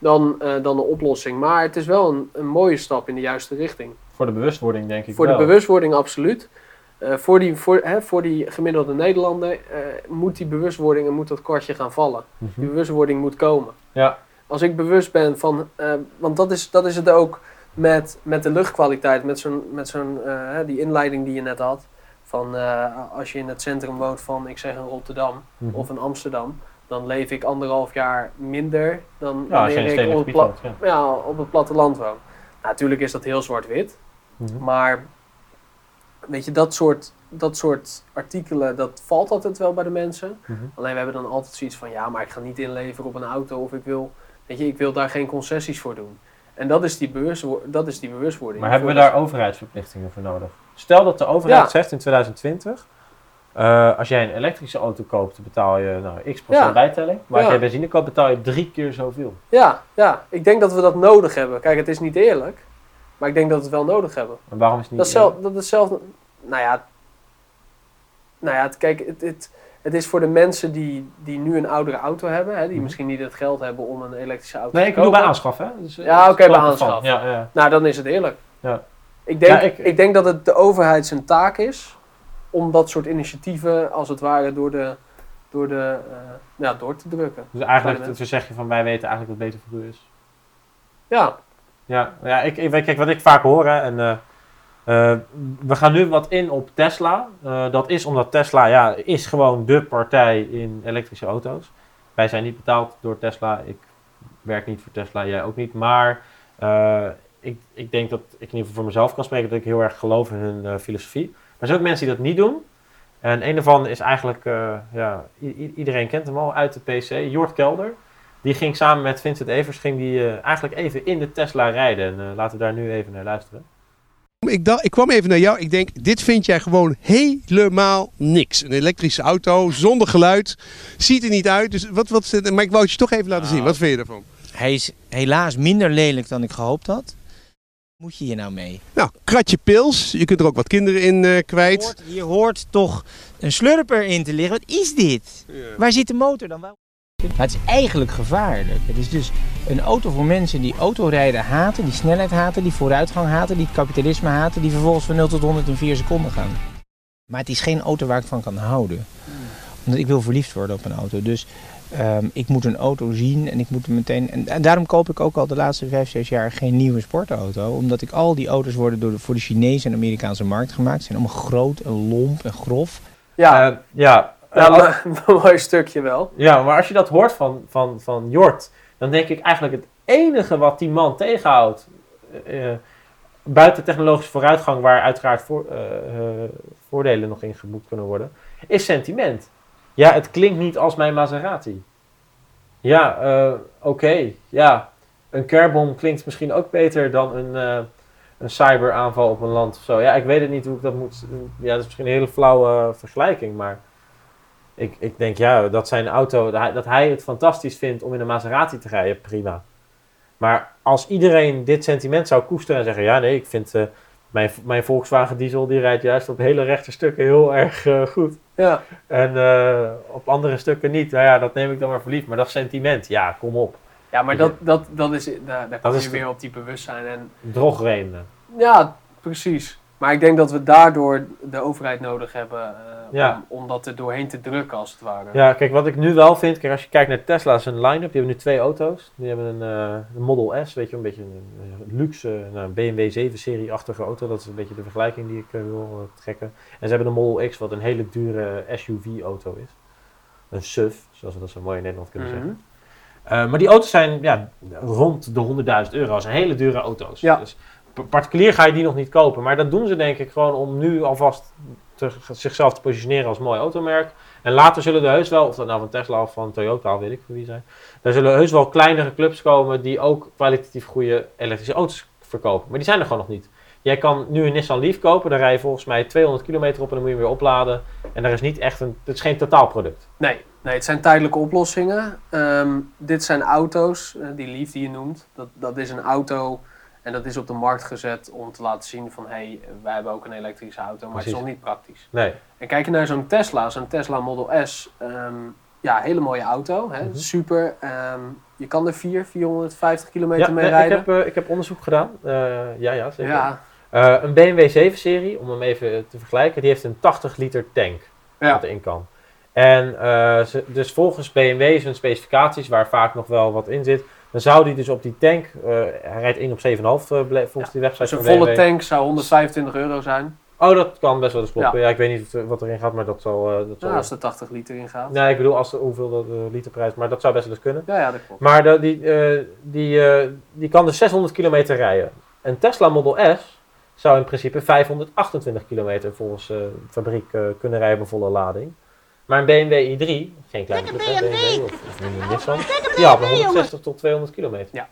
dan, eh, dan een oplossing. Maar het is wel een, een mooie stap in de juiste richting. Voor de bewustwording denk ik Voor wel. de bewustwording absoluut. Eh, voor, die, voor, hè, voor die gemiddelde Nederlander eh, moet die bewustwording en moet dat kwartje gaan vallen. Mhm. Die bewustwording moet komen. Ja, Als ik bewust ben van, want dat is, dat is het ook met, met de luchtkwaliteit, met zo'n, met zo'n die inleiding die je net had. Van als je in het centrum woont van, ik zeg in Rotterdam Mhm. of in Amsterdam, dan leef ik anderhalf jaar minder dan ja wanneer ik op het, gebied pla- woont, ja. ja, op het platteland woon. Nou, natuurlijk is dat heel zwart-wit, Mhm. maar weet je, dat soort, dat soort artikelen, dat valt altijd wel bij de mensen. Mhm. Alleen we hebben dan altijd zoiets van, ja, maar ik ga niet inleveren op een auto of ik wil, weet je, ik wil daar geen concessies voor doen. En dat is die, bewustwo- dat is die bewustwording. Maar hebben we daar overheidsverplichtingen voor nodig? Stel dat de overheid Ja. zegt in 2020, eh, als jij een elektrische auto koopt, betaal je nou, x procent Ja. bijtelling. Maar als jij benzine koopt, betaal je drie keer zoveel. Ja, ja, ik denk dat we dat nodig hebben. Kijk, het is niet eerlijk, maar ik denk dat we het wel nodig hebben. En waarom is het niet... Dat is, zelf, dat is hetzelfde. Nou ja, nou ja het, kijk, het, het, het is voor de mensen die, die nu een oudere auto hebben, hè, die Mhm. misschien niet het geld hebben om een elektrische auto Nee, te ik bedoel kopen. bij aanschaf, hè? Dus, eh, Ja, oké, bij kopen van. aanschaf. Ja, ja. Nou, dan is het eerlijk. Ja. Ik, denk, ik, denk dat het de overheid zijn taak is om dat soort initiatieven, als het ware, door, de, door, de, eh, ja, door te drukken. Dus eigenlijk dan zeg je van, wij weten eigenlijk wat beter voor u is. Ja, Ja, ja ik, ik, kijk, wat ik vaak hoor, hè, en eh, eh, we gaan nu wat in op Tesla. Dat is omdat Tesla ja, is gewoon de partij in elektrische auto's. Wij zijn niet betaald door Tesla. Ik werk niet voor Tesla, jij ook niet. Maar ik, ik denk dat ik in ieder geval voor mezelf kan spreken dat ik heel erg geloof in hun filosofie. Maar er zijn ook mensen die dat niet doen. En een daarvan is eigenlijk, eh, ja, iedereen kent hem al uit de PC, Jort Kelder. Die ging samen met Vincent Evers ging die, eh, eigenlijk even in de Tesla rijden. En eh, laten we daar nu even naar luisteren. Ik, dacht, ik kwam even naar jou. Ik denk, dit vind jij gewoon helemaal niks. Een elektrische auto zonder geluid. Ziet er niet uit. Dus wat, wat, is het- maar ik wou het je toch even laten Nou. zien. Wat vind je ervan? Hij is helaas minder lelijk dan ik gehoopt had. Moet je hier nou mee? Nou, kratje pils. Je kunt er ook wat kinderen in eh, kwijt. Hoort, hier hoort toch een slurper in te liggen. Wat is dit? Waar zit de motor dan? Waar- Maar het is eigenlijk gevaarlijk. Het is dus een auto voor mensen die autorijden haten, die snelheid haten, die vooruitgang haten, die het kapitalisme haten, die vervolgens van 0 tot 100 in 4 seconden gaan. Maar het is geen auto waar ik van kan houden. Omdat ik wil verliefd worden op een auto. Dus ehm, ik moet een auto zien en ik moet meteen. En, en daarom koop ik ook al de laatste 5, 6 jaar geen nieuwe sportauto. Omdat ik al die auto's worden door de, voor de Chinese en Amerikaanse markt gemaakt. Ze zijn allemaal groot en lomp en grof. ja, Eh, ja, ja eh, als- een mooi stukje wel. ja, maar als je dat hoort van, van, van Jort, dan denk ik eigenlijk het enige wat die man tegenhoudt, eh, buiten technologische vooruitgang, waar uiteraard voor, voordelen nog in geboekt kunnen worden, is sentiment. Ja, het klinkt niet als mijn Maserati. Ja, eh, oké, ja. Een carbom klinkt misschien ook beter dan een, eh, een cyberaanval op een land of zo. Ja, ik weet het niet hoe ik dat moet... Ja, dat is misschien een hele flauwe vergelijking, maar... Ik, ik denk, ja, dat zijn auto, dat hij, dat hij het fantastisch vindt om in een Maserati te rijden, prima. Maar als iedereen dit sentiment zou koesteren en zeggen, ja, nee, ik vind eh, mijn, mijn Volkswagen diesel, die rijdt juist op hele rechte stukken heel erg eh, goed. Ja, En eh, op andere stukken niet. Nou ja, dat neem ik dan maar voor lief. Maar dat sentiment, ja, kom op. ja maar dat, dat, dat is, daar, daar kom je weer op die bewustzijn. En Drogredenen. Ja, precies. Maar ik denk dat we daardoor de overheid nodig hebben Ja. om, om dat er doorheen te drukken, als het ware. Ja, kijk, wat ik nu wel vind, kijk, als je kijkt naar Tesla's line-up, die hebben nu twee auto's. Die hebben een, eh, een Model S, weet je, een beetje een, een luxe, nou, een BMW 7-serie-achtige auto. Dat is een beetje de vergelijking die ik eh, wil trekken. En ze hebben een Model X, wat een hele dure SUV-auto is. Een SUV, zoals we dat zo mooi in Nederland kunnen Mhm. zeggen. Eh, maar die auto's zijn ja, rond de 100.000 euro. Dat zijn hele dure auto's. Ja. Dus particulier ga je die nog niet kopen. Maar dat doen ze denk ik gewoon om nu alvast te, zichzelf te positioneren als mooi automerk. En later zullen er heus wel, of dat nou van Tesla of van Toyota, weet ik voor wie zijn. Daar zullen heus wel kleinere clubs komen die ook kwalitatief goede elektrische auto's verkopen. Maar die zijn er gewoon nog niet. Jij kan nu een Nissan Leaf kopen, daar rij je volgens mij 200 kilometer op en dan moet je hem weer opladen. En daar is niet echt een, het is geen totaalproduct. Nee, nee, het zijn tijdelijke oplossingen. Ehm, dit zijn auto's, eh, die Leaf die je noemt. Dat, dat is een auto en dat is op de markt gezet om te laten zien van... hé, hey, wij hebben ook een elektrische auto, maar het is nog niet praktisch. Nee. En kijk je naar zo'n Tesla, zo'n Tesla Model S. ehm, ja, hele mooie auto, hè? Mhm. super. ehm, je kan er 4, 450 kilometer Ja, mee nee, ik, rijden. heb, eh, ik heb onderzoek gedaan. Eh, ja, ja, zeker. ja, Eh, een BMW 7-serie, om hem even te vergelijken, die heeft een 80 liter tank Ja. wat erin kan. En ze, dus volgens BMW zijn specificaties, waar vaak nog wel wat in zit, dan zou die dus op die tank, eh, hij rijdt 1 op 7,5 eh, volgens die website dus een volle BMW. tank zou 125 euro zijn. Oh, dat kan best wel eens kloppen. Ja. ik weet niet wat, erin gaat, maar dat zal... eh, dat zal Ja, als er 80 liter in gaat. Nee, ik bedoel als er, hoeveel eh, literprijs, maar dat zou best wel eens kunnen. Ja, ja, dat klopt. Maar de, die, die, die kan dus 600 kilometer rijden. Een Tesla Model S zou in principe 528 kilometer volgens de fabriek kunnen rijden bij volle lading. Maar een BMW i3, geen kleine club, hè, BMW of, of een Nissan, die had maar 160 tot 200 kilometer. Ja.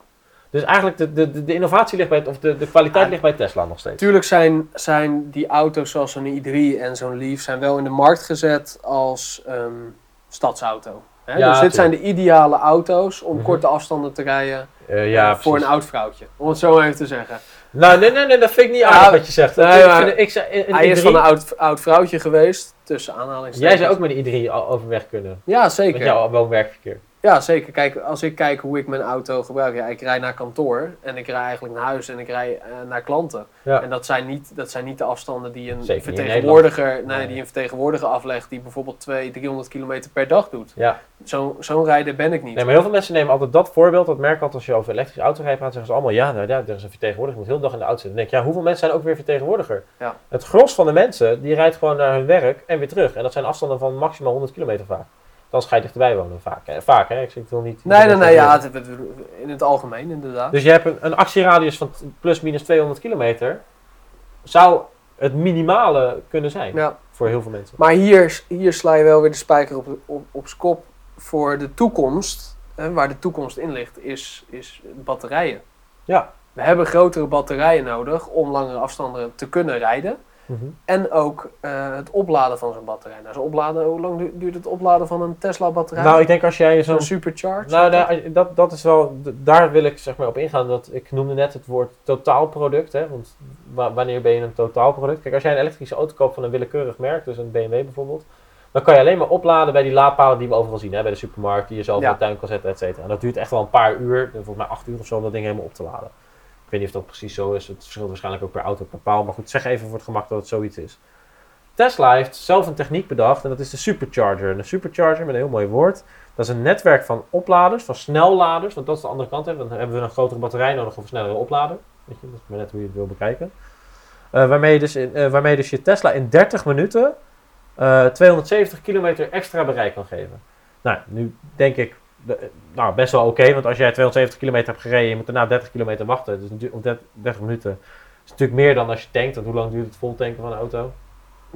Dus eigenlijk de, de, de, de innovatie ligt bij, of de, de kwaliteit Ja. ligt bij Tesla nog steeds. Natuurlijk zijn, zijn die auto's zoals zo'n i3 en zo'n Leaf zijn wel in de markt gezet als ehm, stadsauto. Hè? Ja, dus dit zijn de tuurlijk. ideale auto's om Mhm. korte afstanden te rijden Eh, ja, eh, voor een oud vrouwtje. Om het zo maar even te zeggen. Nou, nee, nee, nee, dat vind ik niet aardig Nou, wat je zegt. nee, ik, maar vind, ik, zei- Hij is i3 van een oud, oud vrouwtje geweest, tussen aanhalingstekens. Jij zou ook met een i3 al overweg kunnen. Ja, Met zeker. jouw woon-werkverkeer. Ja, zeker. Kijk, als ik kijk hoe ik mijn auto gebruik. Ja, ik rij naar kantoor en ik rij eigenlijk naar huis en ik rij eh, naar klanten. Ja. En dat zijn, niet, dat zijn niet de afstanden die een Zeker vertegenwoordiger, nee, die een vertegenwoordiger aflegt die bijvoorbeeld 200, 300 kilometer per dag doet. Ja. Zo- Zo'n rijder ben ik niet. Nee, maar heel veel mensen nemen altijd dat voorbeeld, dat merk altijd als je over elektrische auto rijdt, praat, zeggen ze allemaal, ja, nou, ja, er is een vertegenwoordiger, je moet heel de dag in de auto zitten. Dan denk ik, ja, hoeveel mensen zijn ook weer vertegenwoordiger? Ja. Het gros van de mensen, die rijdt gewoon naar hun werk en weer terug. En dat zijn afstanden van maximaal 100 kilometer vaak. Dan ga je dichterbij wonen, vaak. Hè. Vaak, hè. Ik ik wil niet... Nee, nee, nee, ja, het- in het algemeen inderdaad. Dus je hebt een, een actieradius van plus minus 200 kilometer. Zou het minimale kunnen zijn Ja. voor heel veel mensen. Maar hier, hier sla je wel weer de spijker op, op, op z'n kop. Voor de toekomst, hè, waar de toekomst in ligt, is, is batterijen. Ja. We hebben grotere batterijen nodig om langere afstanden te kunnen rijden. Mhm. En ook eh, het opladen van zo'n batterij. Nou, zo'n opladen, hoe lang du- duurt het opladen van een Tesla batterij? Nou, ik denk als jij zo'n zo'n supercharge? Nou, daar- dat, dat is wel, daar wil ik zeg maar op ingaan. Dat, ik noemde net het woord totaalproduct. Hè, want wa- wanneer ben je een totaalproduct? Kijk, als jij een elektrische auto koopt van een willekeurig merk, dus een BMW bijvoorbeeld, dan kan je alleen maar opladen bij die laadpalen die we overal zien. Hè, bij de supermarkt, die je zelf Ja. in de tuin kan zetten, et cetera. En dat duurt echt wel een paar uur, volgens mij acht uur of zo, om dat ding helemaal op te laden. Ik weet niet of dat precies zo is. Het verschilt waarschijnlijk ook per auto, per paal. Maar goed, zeg even voor het gemak dat het zoiets is. Tesla heeft zelf een techniek bedacht en dat is de supercharger. En een supercharger, met een heel mooi woord, dat is een netwerk van opladers, van snelladers, want dat is de andere kant. Hè. Dan hebben we een grotere batterij nodig of een snellere oplader. Weet je, dat is maar net hoe je het wil bekijken. Eh, waarmee, je dus eh, waarmee dus je Tesla in 30 minuten eh, 270 kilometer extra bereik kan geven. Nou, nu denk ik, de- nou best wel oké, want als jij 270 kilometer hebt gereden, je moet daarna 30 kilometer wachten. Dus natuurlijk- op 30, 30 minuten is natuurlijk meer dan als je tankt. Want hoe lang duurt het vol tanken van een auto?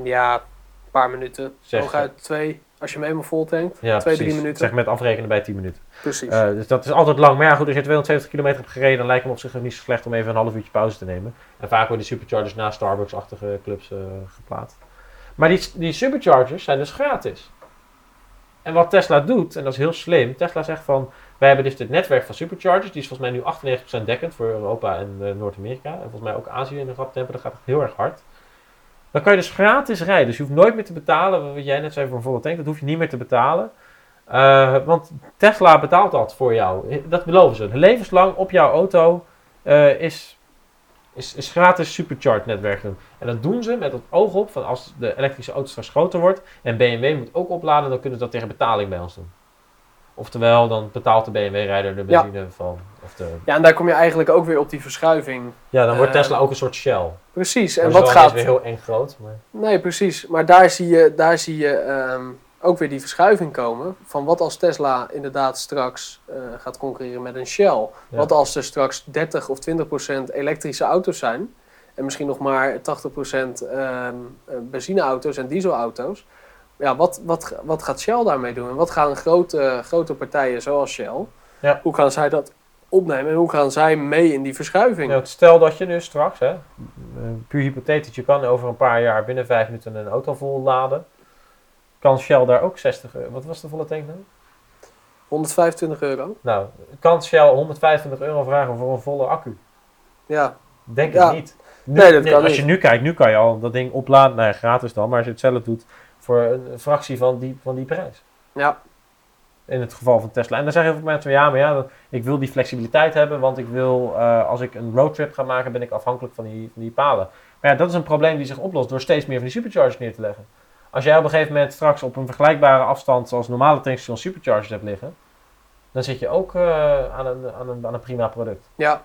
Ja, een paar minuten. Hooguit twee. Als je hem eenmaal vol tankt. Ja, twee, precies. drie minuten. Zeg met afrekenen bij 10 minuten. Precies. Eh, dus dat is altijd lang. Maar ja, goed, als je 270 kilometer hebt gereden, dan lijkt het me op zich niet zo slecht om even een half uurtje pauze te nemen. En vaak worden die superchargers na Starbucks-achtige clubs eh, geplaatst. Maar die, die superchargers zijn dus gratis. En wat Tesla doet, en dat is heel slim, Tesla zegt van, wij hebben dus dit netwerk van superchargers, die is volgens mij nu 98% dekkend voor Europa en eh, Noord-Amerika. En volgens mij ook Azië in de rap tempo, dat gaat heel erg hard. Dan kan je dus gratis rijden. Dus je hoeft nooit meer te betalen, wat jij net zei voor een volle tank, dat hoef je niet meer te betalen. Eh, want Tesla betaalt dat voor jou. Dat beloven ze. Levenslang op jouw auto eh, is is, is gratis supercharge netwerk doen. En dat doen ze met het oog op van als de elektrische auto straks groter wordt en BMW moet ook opladen, dan kunnen ze dat tegen betaling bij ons doen. Oftewel, dan betaalt de BMW-rijder de Ja. benzine van. Of de, Ja, en daar kom je eigenlijk ook weer op die verschuiving. ja, dan wordt Eh, Tesla ook een soort Shell. Precies. En wat is gaat. weer heel eng groot. Maar... Nee, precies. Maar daar zie je, daar zie je ehm, ook weer die verschuiving komen. Van wat als Tesla inderdaad straks eh, gaat concurreren met een Shell. Ja. Wat als er straks 30 of 20 procent elektrische auto's zijn. En misschien nog maar 80 procent ehm, eh, benzineauto's en dieselauto's. Ja, wat, wat, wat gaat Shell daarmee doen? En wat gaan grote, grote partijen zoals Shell, Ja. hoe gaan zij dat opnemen? En hoe gaan zij mee in die verschuiving? Nou, stel dat je nu straks, hè, puur hypothetisch, je kan over een paar jaar binnen vijf minuten een auto vol laden. Kan Shell daar ook 60 euro? Wat was de volle tank nou? 125 euro. Nou, kan Shell 125 euro vragen voor een volle accu? Ja, Denk Ja. het niet. Nu- Nee, dat kan als niet. je nu kijkt, nu kan je al dat ding opladen, nou ja, gratis dan, maar als je het zelf doet voor een fractie van die, van die prijs. ja, In het geval van Tesla. En dan zeggen heel veel mensen, ja, maar ja, ik wil die flexibiliteit hebben, want ik wil, eh, als ik een roadtrip ga maken, ben ik afhankelijk van die, van die palen. Maar ja, dat is een probleem die zich oplost door steeds meer van die superchargers neer te leggen. Als jij op een gegeven moment straks op een vergelijkbare afstand zoals normale tankstations superchargers hebt liggen, dan zit je ook eh, aan, een, aan, een, aan een prima product. ja.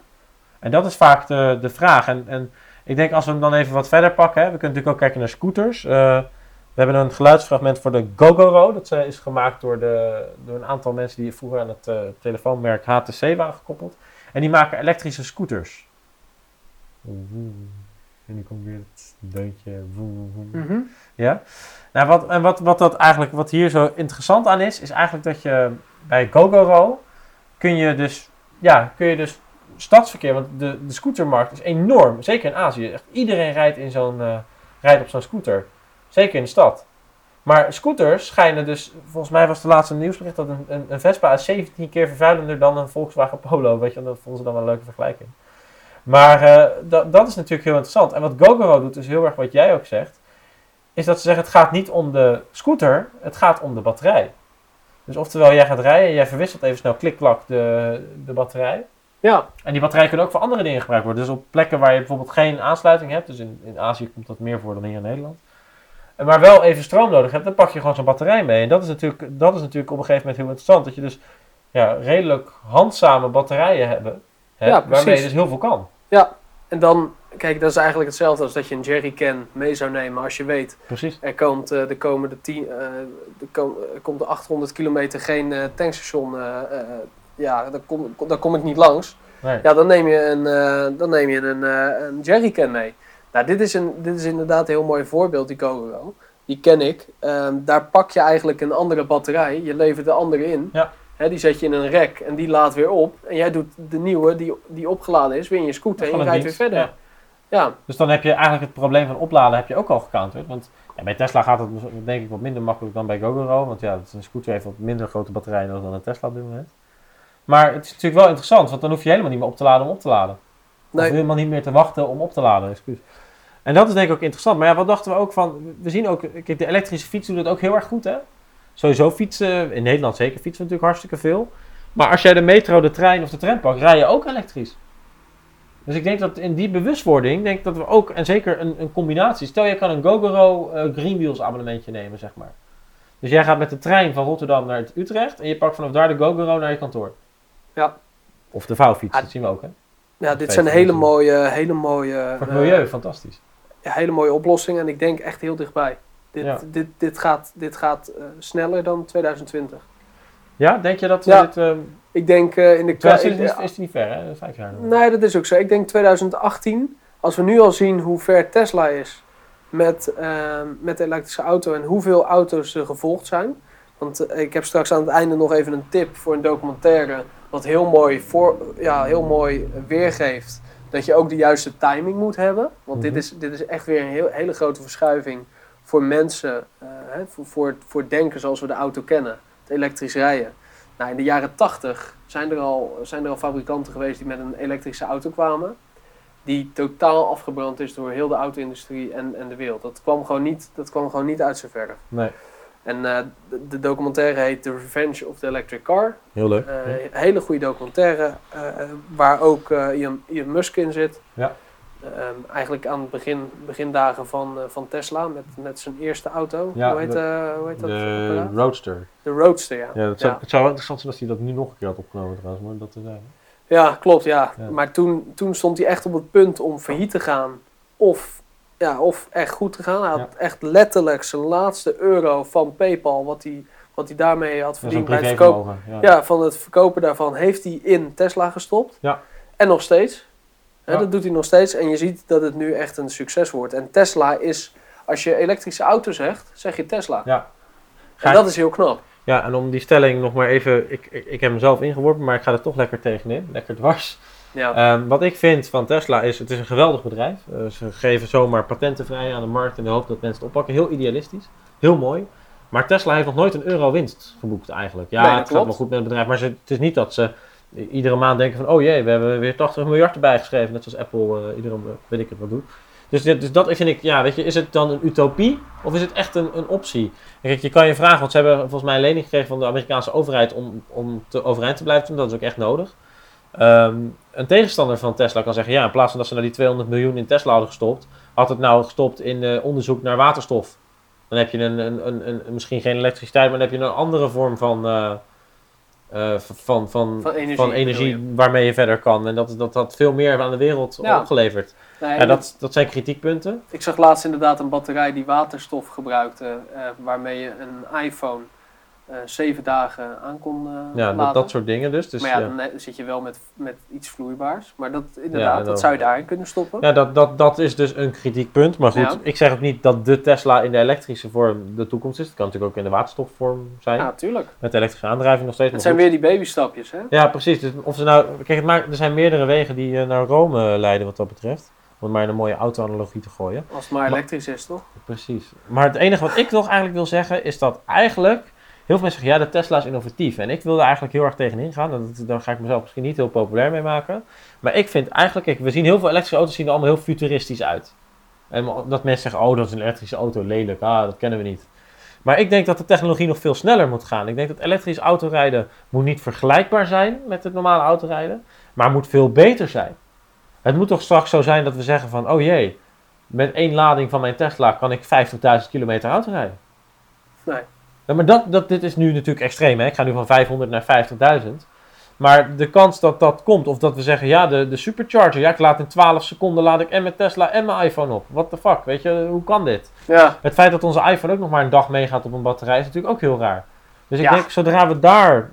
En dat is vaak de, de vraag. En, en ik denk als we hem dan even wat verder pakken, hè, we kunnen natuurlijk ook kijken naar scooters. Eh, we hebben een geluidsfragment voor de GoGoRo. Dat eh, is gemaakt door, de, door een aantal mensen die vroeger aan het eh, telefoonmerk HTC waren gekoppeld. En die maken elektrische scooters. En nu komt weer het deuntje. Mhm. Ja. Nou, wat, en wat, wat, dat eigenlijk, wat hier zo interessant aan is, is eigenlijk dat je bij GoGoRo kun je dus, ja, kun je dus stadsverkeer, want de, de scootermarkt is enorm, zeker in Azië. Echt iedereen rijdt, in zo'n, eh, rijdt op zo'n scooter, zeker in de stad. Maar scooters schijnen dus, volgens mij was de laatste nieuwsbericht dat een, een, een Vespa is 17 keer vervuilender dan een Volkswagen Polo. Weet je, dat vonden ze dan wel een leuke vergelijking. Maar eh, dat, dat is natuurlijk heel interessant. En wat GoGoRo doet, is heel erg wat jij ook zegt is dat ze zeggen het gaat niet om de scooter, het gaat om de batterij. Dus oftewel jij gaat rijden, jij verwisselt even snel klik-klak de, de batterij. ja, En die batterij kan ook voor andere dingen gebruikt worden. Dus op plekken waar je bijvoorbeeld geen aansluiting hebt, dus in, in Azië komt dat meer voor dan hier in Nederland. En maar wel even stroom nodig hebt, dan pak je gewoon zo'n batterij mee. En dat is, natuurlijk, dat is natuurlijk op een gegeven moment heel interessant. Dat je dus ja, redelijk handzame batterijen hebben, hebt, Ja, waarmee je dus heel veel kan. Ja. En dan, kijk, dat is eigenlijk hetzelfde als dat je een jerrycan mee zou nemen als je weet Prezie. er komt eh, de komende tien, eh, de kom, er komt de 800 kilometer geen eh, tankstation, ja, daar kom, daar kom ik niet langs. Nee. Ja, dan neem je een, dan neem je een, een jerrycan mee. Nou, dit is, een, dit is inderdaad een heel mooi voorbeeld, die GoGo. Die ken ik. Ehm, daar pak je eigenlijk een andere batterij. Je levert de andere in. Ja. Hè, die zet je in een rek en die laat weer op. En jij doet de nieuwe die, die opgeladen is weer in je scooter en je rijdt weer verder. ja. Ja, Dus dan heb je eigenlijk het probleem van opladen heb je ook al gecounterd. Want ja, bij Tesla gaat het denk ik wat minder makkelijk dan bij GoGoRo. Want ja, een scooter heeft wat minder grote batterij nodig dan een Tesla op dit moment. Maar het is natuurlijk wel interessant, want dan hoef je helemaal niet meer op te laden om op te laden. Of nee, helemaal niet meer te wachten om op te laden, excuus. En dat is denk ik ook interessant. Maar ja, wat dachten we ook van, we zien ook, kijk, de elektrische fiets doet het ook heel erg goed hè. Sowieso fietsen, in Nederland zeker fietsen we natuurlijk hartstikke veel. Maar als jij de metro, de trein of de tram pakt, rij je ook elektrisch. Dus ik denk dat in die bewustwording, denk ik dat we ook, en zeker een, een combinatie. Stel je kan een GoGoRo eh, Greenwheels abonnementje nemen, zeg maar. Dus jij gaat met de trein van Rotterdam naar Utrecht en je pakt vanaf daar de GoGoRo naar je kantoor. Ja. Of de vouwfiets, Ah, dat zien we ook hè. ja, dit zijn hele mooie, hele mooie, Voor het eh, milieu, fantastisch. ja, hele mooie oplossingen. En ik denk echt heel dichtbij. Dit, Ja. dit, dit gaat, dit gaat eh, sneller dan 2020. Ja, denk je dat we Ja. dit... eh Ik denk eh, in de... 2020 is, is niet ver hè, vijf jaar. Nee, dat is ook zo. Ik denk 2018, als we nu al zien hoe ver Tesla is met, ehm, met de elektrische auto en hoeveel auto's er gevolgd zijn. Want eh, ik heb straks aan het einde nog even een tip voor een documentaire wat heel mooi, voor, ja, heel mooi weergeeft dat je ook de juiste timing moet hebben. Want dit, Mhm. is, dit is echt weer een heel, hele grote verschuiving voor mensen, eh, hè, voor, voor, voor denken zoals we de auto kennen, het elektrisch rijden. Nou, in de jaren 80 zijn er, al, zijn er al fabrikanten geweest die met een elektrische auto kwamen. Die totaal afgebrand is door heel de auto-industrie en, en de wereld. Dat kwam, gewoon niet, dat kwam gewoon niet uit zijn verf. Nee, En eh, de, de documentaire heet The Revenge of the Electric Car. heel leuk. Eh, hele goede documentaire, waar ook Elon, Elon Musk in zit. Ja. Ehm, eigenlijk aan het begin, begindagen van, eh, van Tesla met, met zijn eerste auto. Ja, hoe, heet, de- eh, hoe heet dat? De? Roadster. De Roadster, ja. Ja, het zou, Ja. het zou wel interessant zijn als hij dat nu nog een keer had opgenomen trouwens, maar dat te zijn. Ja, klopt, ja. Ja. Maar toen, toen stond hij echt op het punt om failliet te gaan. Of, ja, of echt goed te gaan. Hij had echt letterlijk zijn laatste euro van PayPal, wat hij, wat hij daarmee had Dat verdiend bij het verkopen. Ja, van het verkopen daarvan heeft hij in Tesla gestopt. Ja. En nog steeds. Ja. Dat doet hij nog steeds. En je ziet dat het nu echt een succes wordt. En Tesla is, als je elektrische auto zegt, zeg je Tesla. Ja. En dat is heel knap. Ja, en om die stelling nog maar even, ik, ik, ik heb hem zelf ingeworpen, maar ik ga er toch lekker tegenin, lekker dwars. Ja. Ehm, wat ik vind van Tesla is, het is een geweldig bedrijf. Eh, ze geven zomaar patenten vrij aan de markt in de hoop dat mensen het oppakken. Heel idealistisch, heel mooi. Maar Tesla heeft nog nooit een euro winst geboekt eigenlijk. Ja, Nee, het gaat wel goed met het bedrijf, maar ze, het is niet dat ze iedere maand denken van, oh jee, we hebben weer 80 miljard erbij geschreven, net zoals Apple eh, iedere, weet ik het wat doet. Dus, dus dat vind ik, ja, weet je, is het dan een utopie of is het echt een, een optie? Kijk, je kan je vragen, want ze hebben volgens mij een lening gekregen van de Amerikaanse overheid om, om te overeind te blijven. Dat is ook echt nodig. Ehm, een tegenstander van Tesla kan zeggen, ja, in plaats van dat ze naar die 200 miljoen in Tesla hadden gestopt, had het nou gestopt in eh, onderzoek naar waterstof. Dan heb je een, een, een, misschien geen elektriciteit, maar dan heb je een andere vorm van, eh, eh, van, van, Van energie, van energie bedoel waarmee je verder kan. En dat, dat had veel meer aan de wereld Ja. opgeleverd. Nee, Ja, dat, dat zijn kritiekpunten. Ik zag laatst inderdaad een batterij die waterstof gebruikte, eh, waarmee je een iPhone zeven dagen aan kon eh, Ja, dat, dat soort dingen dus. dus maar ja, ja. dan eh, zit je wel met, met iets vloeibaars. Maar dat, inderdaad, Ja, dat dat- zou je daarin kunnen stoppen. Ja, dat, dat, dat is dus een kritiekpunt. Maar goed, ik zeg ook niet dat de Tesla in de elektrische vorm de toekomst is. Het kan natuurlijk ook in de waterstofvorm zijn. Ja, tuurlijk. Met elektrische aandrijving nog steeds. Het zijn goed. weer die babystapjes, hè? Ja, precies. Dus of ze nou, kijk, het maakt, er zijn meerdere wegen die eh, naar Rome leiden wat dat betreft. Om het maar in een mooie auto-analogie te gooien. Als het maar elektrisch is, toch? Precies. Maar het enige wat ik nog eigenlijk wil zeggen is dat eigenlijk veel mensen zeggen ja, de Tesla is innovatief. En ik wil er eigenlijk heel erg tegenin gaan. Dat, daar ga ik mezelf misschien niet heel populair mee maken. Maar ik vind eigenlijk, kijk, we zien heel veel elektrische auto's zien er allemaal heel futuristisch uit. En dat mensen zeggen, oh dat is een elektrische auto, lelijk, ah, dat kennen we niet. Maar ik denk dat de technologie nog veel sneller moet gaan. Ik denk dat elektrisch autorijden moet niet vergelijkbaar zijn met het normale autorijden, maar moet veel beter zijn. Het moet toch straks zo zijn dat we zeggen van, oh jee, met één lading van mijn Tesla kan ik 50.000 kilometer autorijden. Nee. Ja, maar dat, dat, dit is nu natuurlijk extreem. Hè? Ik ga nu van 500 naar 50.000. Maar de kans dat dat komt, of dat we zeggen, ja, de, de supercharger, ja, ik laat in 12 seconden laat ik en mijn Tesla en mijn iPhone op. What the fuck, weet je, hoe kan dit? Ja, Het feit dat onze iPhone ook nog maar een dag meegaat op een batterij is natuurlijk ook heel raar. Dus ik Ja. denk, zodra we daar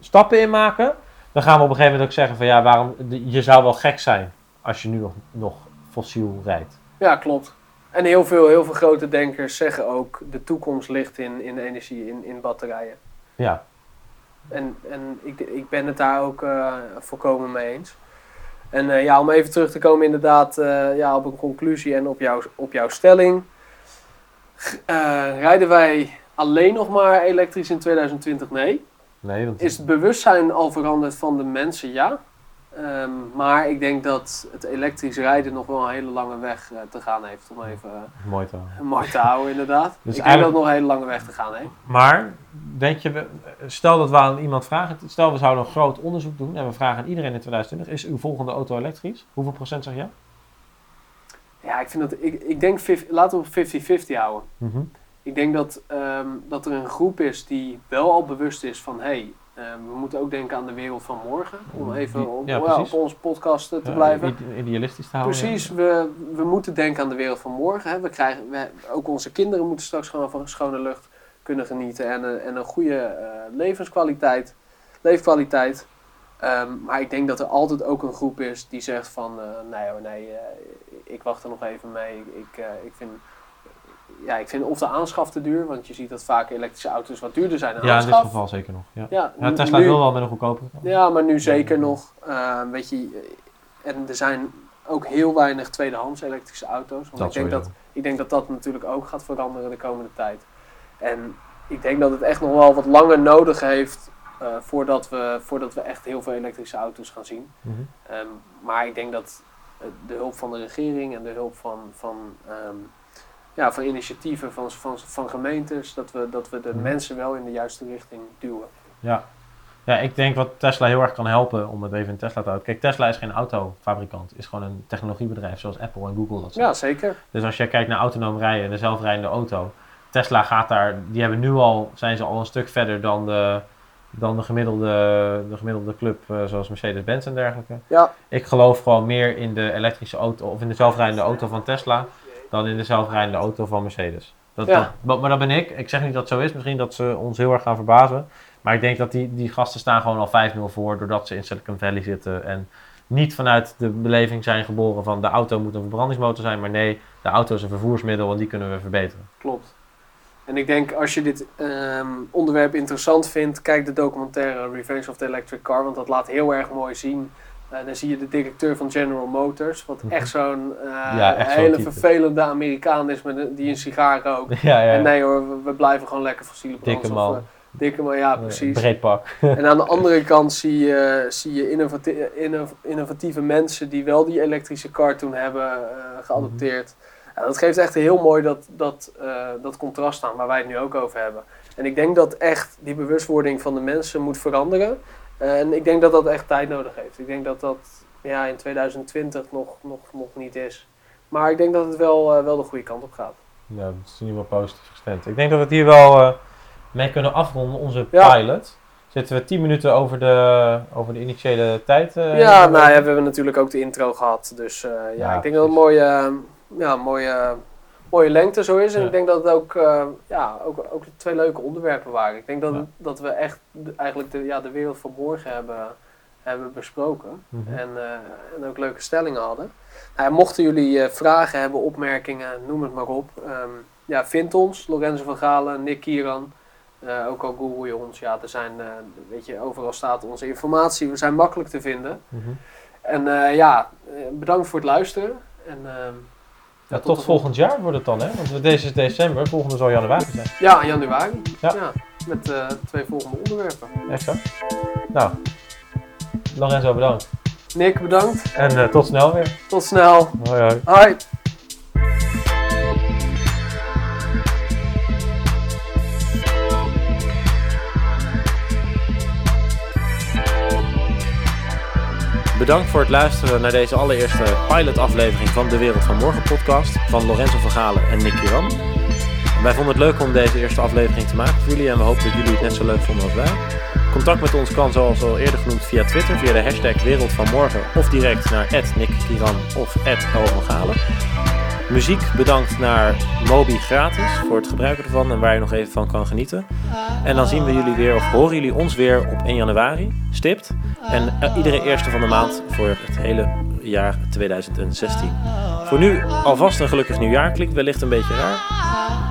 stappen in maken, dan gaan we op een gegeven moment ook zeggen van, ja, waarom, je zou wel gek zijn als je nu nog, nog fossiel rijdt. ja, klopt. En heel veel, heel veel grote denkers zeggen ook, de toekomst ligt in, in energie, in, in batterijen. Ja, En, en ik, ik ben het daar ook eh, volkomen mee eens. En eh, ja, om even terug te komen inderdaad eh, ja, op een conclusie en op, jouw op jouw stelling. Rijden wij alleen nog maar elektrisch in 2020? Nee. nee, want Is het bewustzijn al veranderd van de mensen? Ja. Ehm, maar ik denk dat het elektrisch rijden nog wel een hele lange weg eh, te gaan heeft. Om even mooi te mooi te houden inderdaad. Dus ik denk dat het nog een hele lange weg te gaan heeft. Maar, denk je, stel dat we aan iemand vragen, stel we zouden een groot onderzoek doen en we vragen aan iedereen in 2020, is uw volgende auto elektrisch? Hoeveel procent zeg je? Ja, ik vind dat, ik, ik denk, 50 laten we op 50-50 houden. Mhm. Ik denk dat, ehm, dat er een groep is die wel al bewust is van hé, hey, we moeten ook denken aan de wereld van morgen. Om even op, ja, ja, precies. op onze podcast eh, te Ja, blijven. ide- idealistisch te houden. Precies, we, we moeten denken aan de wereld van morgen. Hè. We krijgen, we, ook onze kinderen moeten straks gewoon van schone lucht kunnen genieten en een, en een goede eh, levenskwaliteit, leefkwaliteit. Ehm, maar ik denk dat er altijd ook een groep is die zegt van eh, nee hoor, nee, eh, ik wacht er nog even mee. Ik, eh, ik vind ja, ik vind of de aanschaf te duur, want je ziet dat vaak elektrische auto's wat duurder zijn dan Ja, in dit aanschaf. geval zeker nog. Ja, Ja, ja Tesla nu- wil wel met een goedkoper. ja, maar nu zeker nog. eh, weet je, en er zijn ook heel weinig tweedehands elektrische auto's. Want Dat ik, denk dat, ik denk dat dat natuurlijk ook gaat veranderen de komende tijd. En ik denk dat het echt nog wel wat langer nodig heeft eh, voordat, we, voordat we echt heel veel elektrische auto's gaan zien. Mhm. Ehm, maar ik denk dat eh, de hulp van de regering en de hulp van, van, ehm, ja, van initiatieven van, van, van gemeentes, dat we, dat we de mensen wel in de juiste richting duwen. Ja. Ja, ik denk wat Tesla heel erg kan helpen, om het even in Tesla te houden. Kijk, Tesla is geen autofabrikant. Is gewoon een technologiebedrijf zoals Apple en Google dat zijn. Ja, zeker. Dus als je kijkt naar autonoom rijden en de zelfrijdende auto. Tesla gaat daar, die hebben nu al, zijn ze al een stuk verder dan de, dan de, gemiddelde, de gemiddelde club eh, zoals Mercedes-Benz en dergelijke. Ja, Ik geloof gewoon meer in de elektrische auto of in de zelfrijdende auto van Tesla dan in de zelfrijdende auto van Mercedes. Dat, Ja. dat- maar, dat ben ik. Ik zeg niet dat het zo is. Misschien dat ze ons heel erg gaan verbazen. Maar ik denk dat die, die gasten staan gewoon al 5-0 voor doordat ze in Silicon Valley zitten. En niet vanuit de beleving zijn geboren van de auto moet een verbrandingsmotor zijn. Maar nee, de auto is een vervoersmiddel en die kunnen we verbeteren. klopt. En ik denk als je dit ehm, onderwerp interessant vindt, kijk de documentaire Revenge of the Electric Car, want dat laat heel erg mooi zien. Eh dan zie je de directeur van General Motors, wat Mhm. echt zo'n eh, Ja, echt zo'n hele vervelende Amerikaan is met een- die een sigaar rookt. ja, ja. En nee hoor, we, we blijven gewoon lekker fossiele Dikke brandstof. man. eh, dikke man, ja precies. Breed pak. En aan de andere kant zie je, zie je innovati- innov- innovatieve mensen die wel die elektrische car toen hebben geadopteerd. Ja, dat geeft echt heel mooi dat, dat, dat contrast aan waar wij het nu ook over hebben. En ik denk dat echt die bewustwording van de mensen moet veranderen. En ik denk dat dat echt tijd nodig heeft. Ik denk dat dat ja, in 2020 nog, nog, nog niet is. Maar ik denk dat het wel, eh, wel de goede kant op gaat. Ja, dat is in ieder geval positief gestemd. Ik denk dat we het hier wel eh, mee kunnen afronden, onze Ja. pilot. Zitten we 10 minuten over de, over de initiële tijd? eh, Ja, nou ja, we hebben natuurlijk ook de intro gehad. Dus ja, Ja, ik denk dat het een mooie, ja, mooie, mooie lengte zo is. En Ja. ik denk dat het ook, eh, ja, ook, ook twee leuke onderwerpen waren. Ik denk dat, Ja. dat we echt de- eigenlijk de, ja, de wereld van morgen hebben, hebben besproken. Mhm. En, eh, en ook leuke stellingen hadden. Nou, mochten jullie eh, vragen hebben, opmerkingen, noem het maar op. Ehm, ja, vind ons, Lorenzo van Galen, Nick Kieran. Ook al google je ons, ja, er zijn, weet je, overal staat onze informatie. We zijn makkelijk te vinden. Mhm. En ja, bedankt voor het luisteren. En, ehm, Ja, tot volgend jaar wordt het dan, hè? Want deze is december, volgende zal januari zijn. ja, januari. Ja. Ja. met eh, twee volgende onderwerpen. Exact. Nou, Lorenzo bedankt. Nick, bedankt. En eh, tot snel weer. Tot snel. Hoi hoi. Hoi. Bedankt voor het luisteren naar deze allereerste pilot-aflevering van de Wereld van Morgen podcast van Lorenzo van Galen en Nick Kiran. Wij vonden het leuk om deze eerste aflevering te maken voor jullie en we hopen dat jullie het net zo leuk vonden als wij. Contact met ons kan zoals al eerder genoemd via Twitter, via de hashtag Wereld van Morgen of direct naar Nick Kiran of van Galen. Muziek bedankt naar Moby gratis voor het gebruiken ervan en waar je nog even van kan genieten. En dan zien we jullie weer of horen jullie ons weer op 1 januari, stipt. En eh, iedere eerste van de maand voor het hele jaar 2016. Voor nu alvast een gelukkig nieuwjaar. Klinkt wellicht een beetje raar,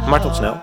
maar tot snel.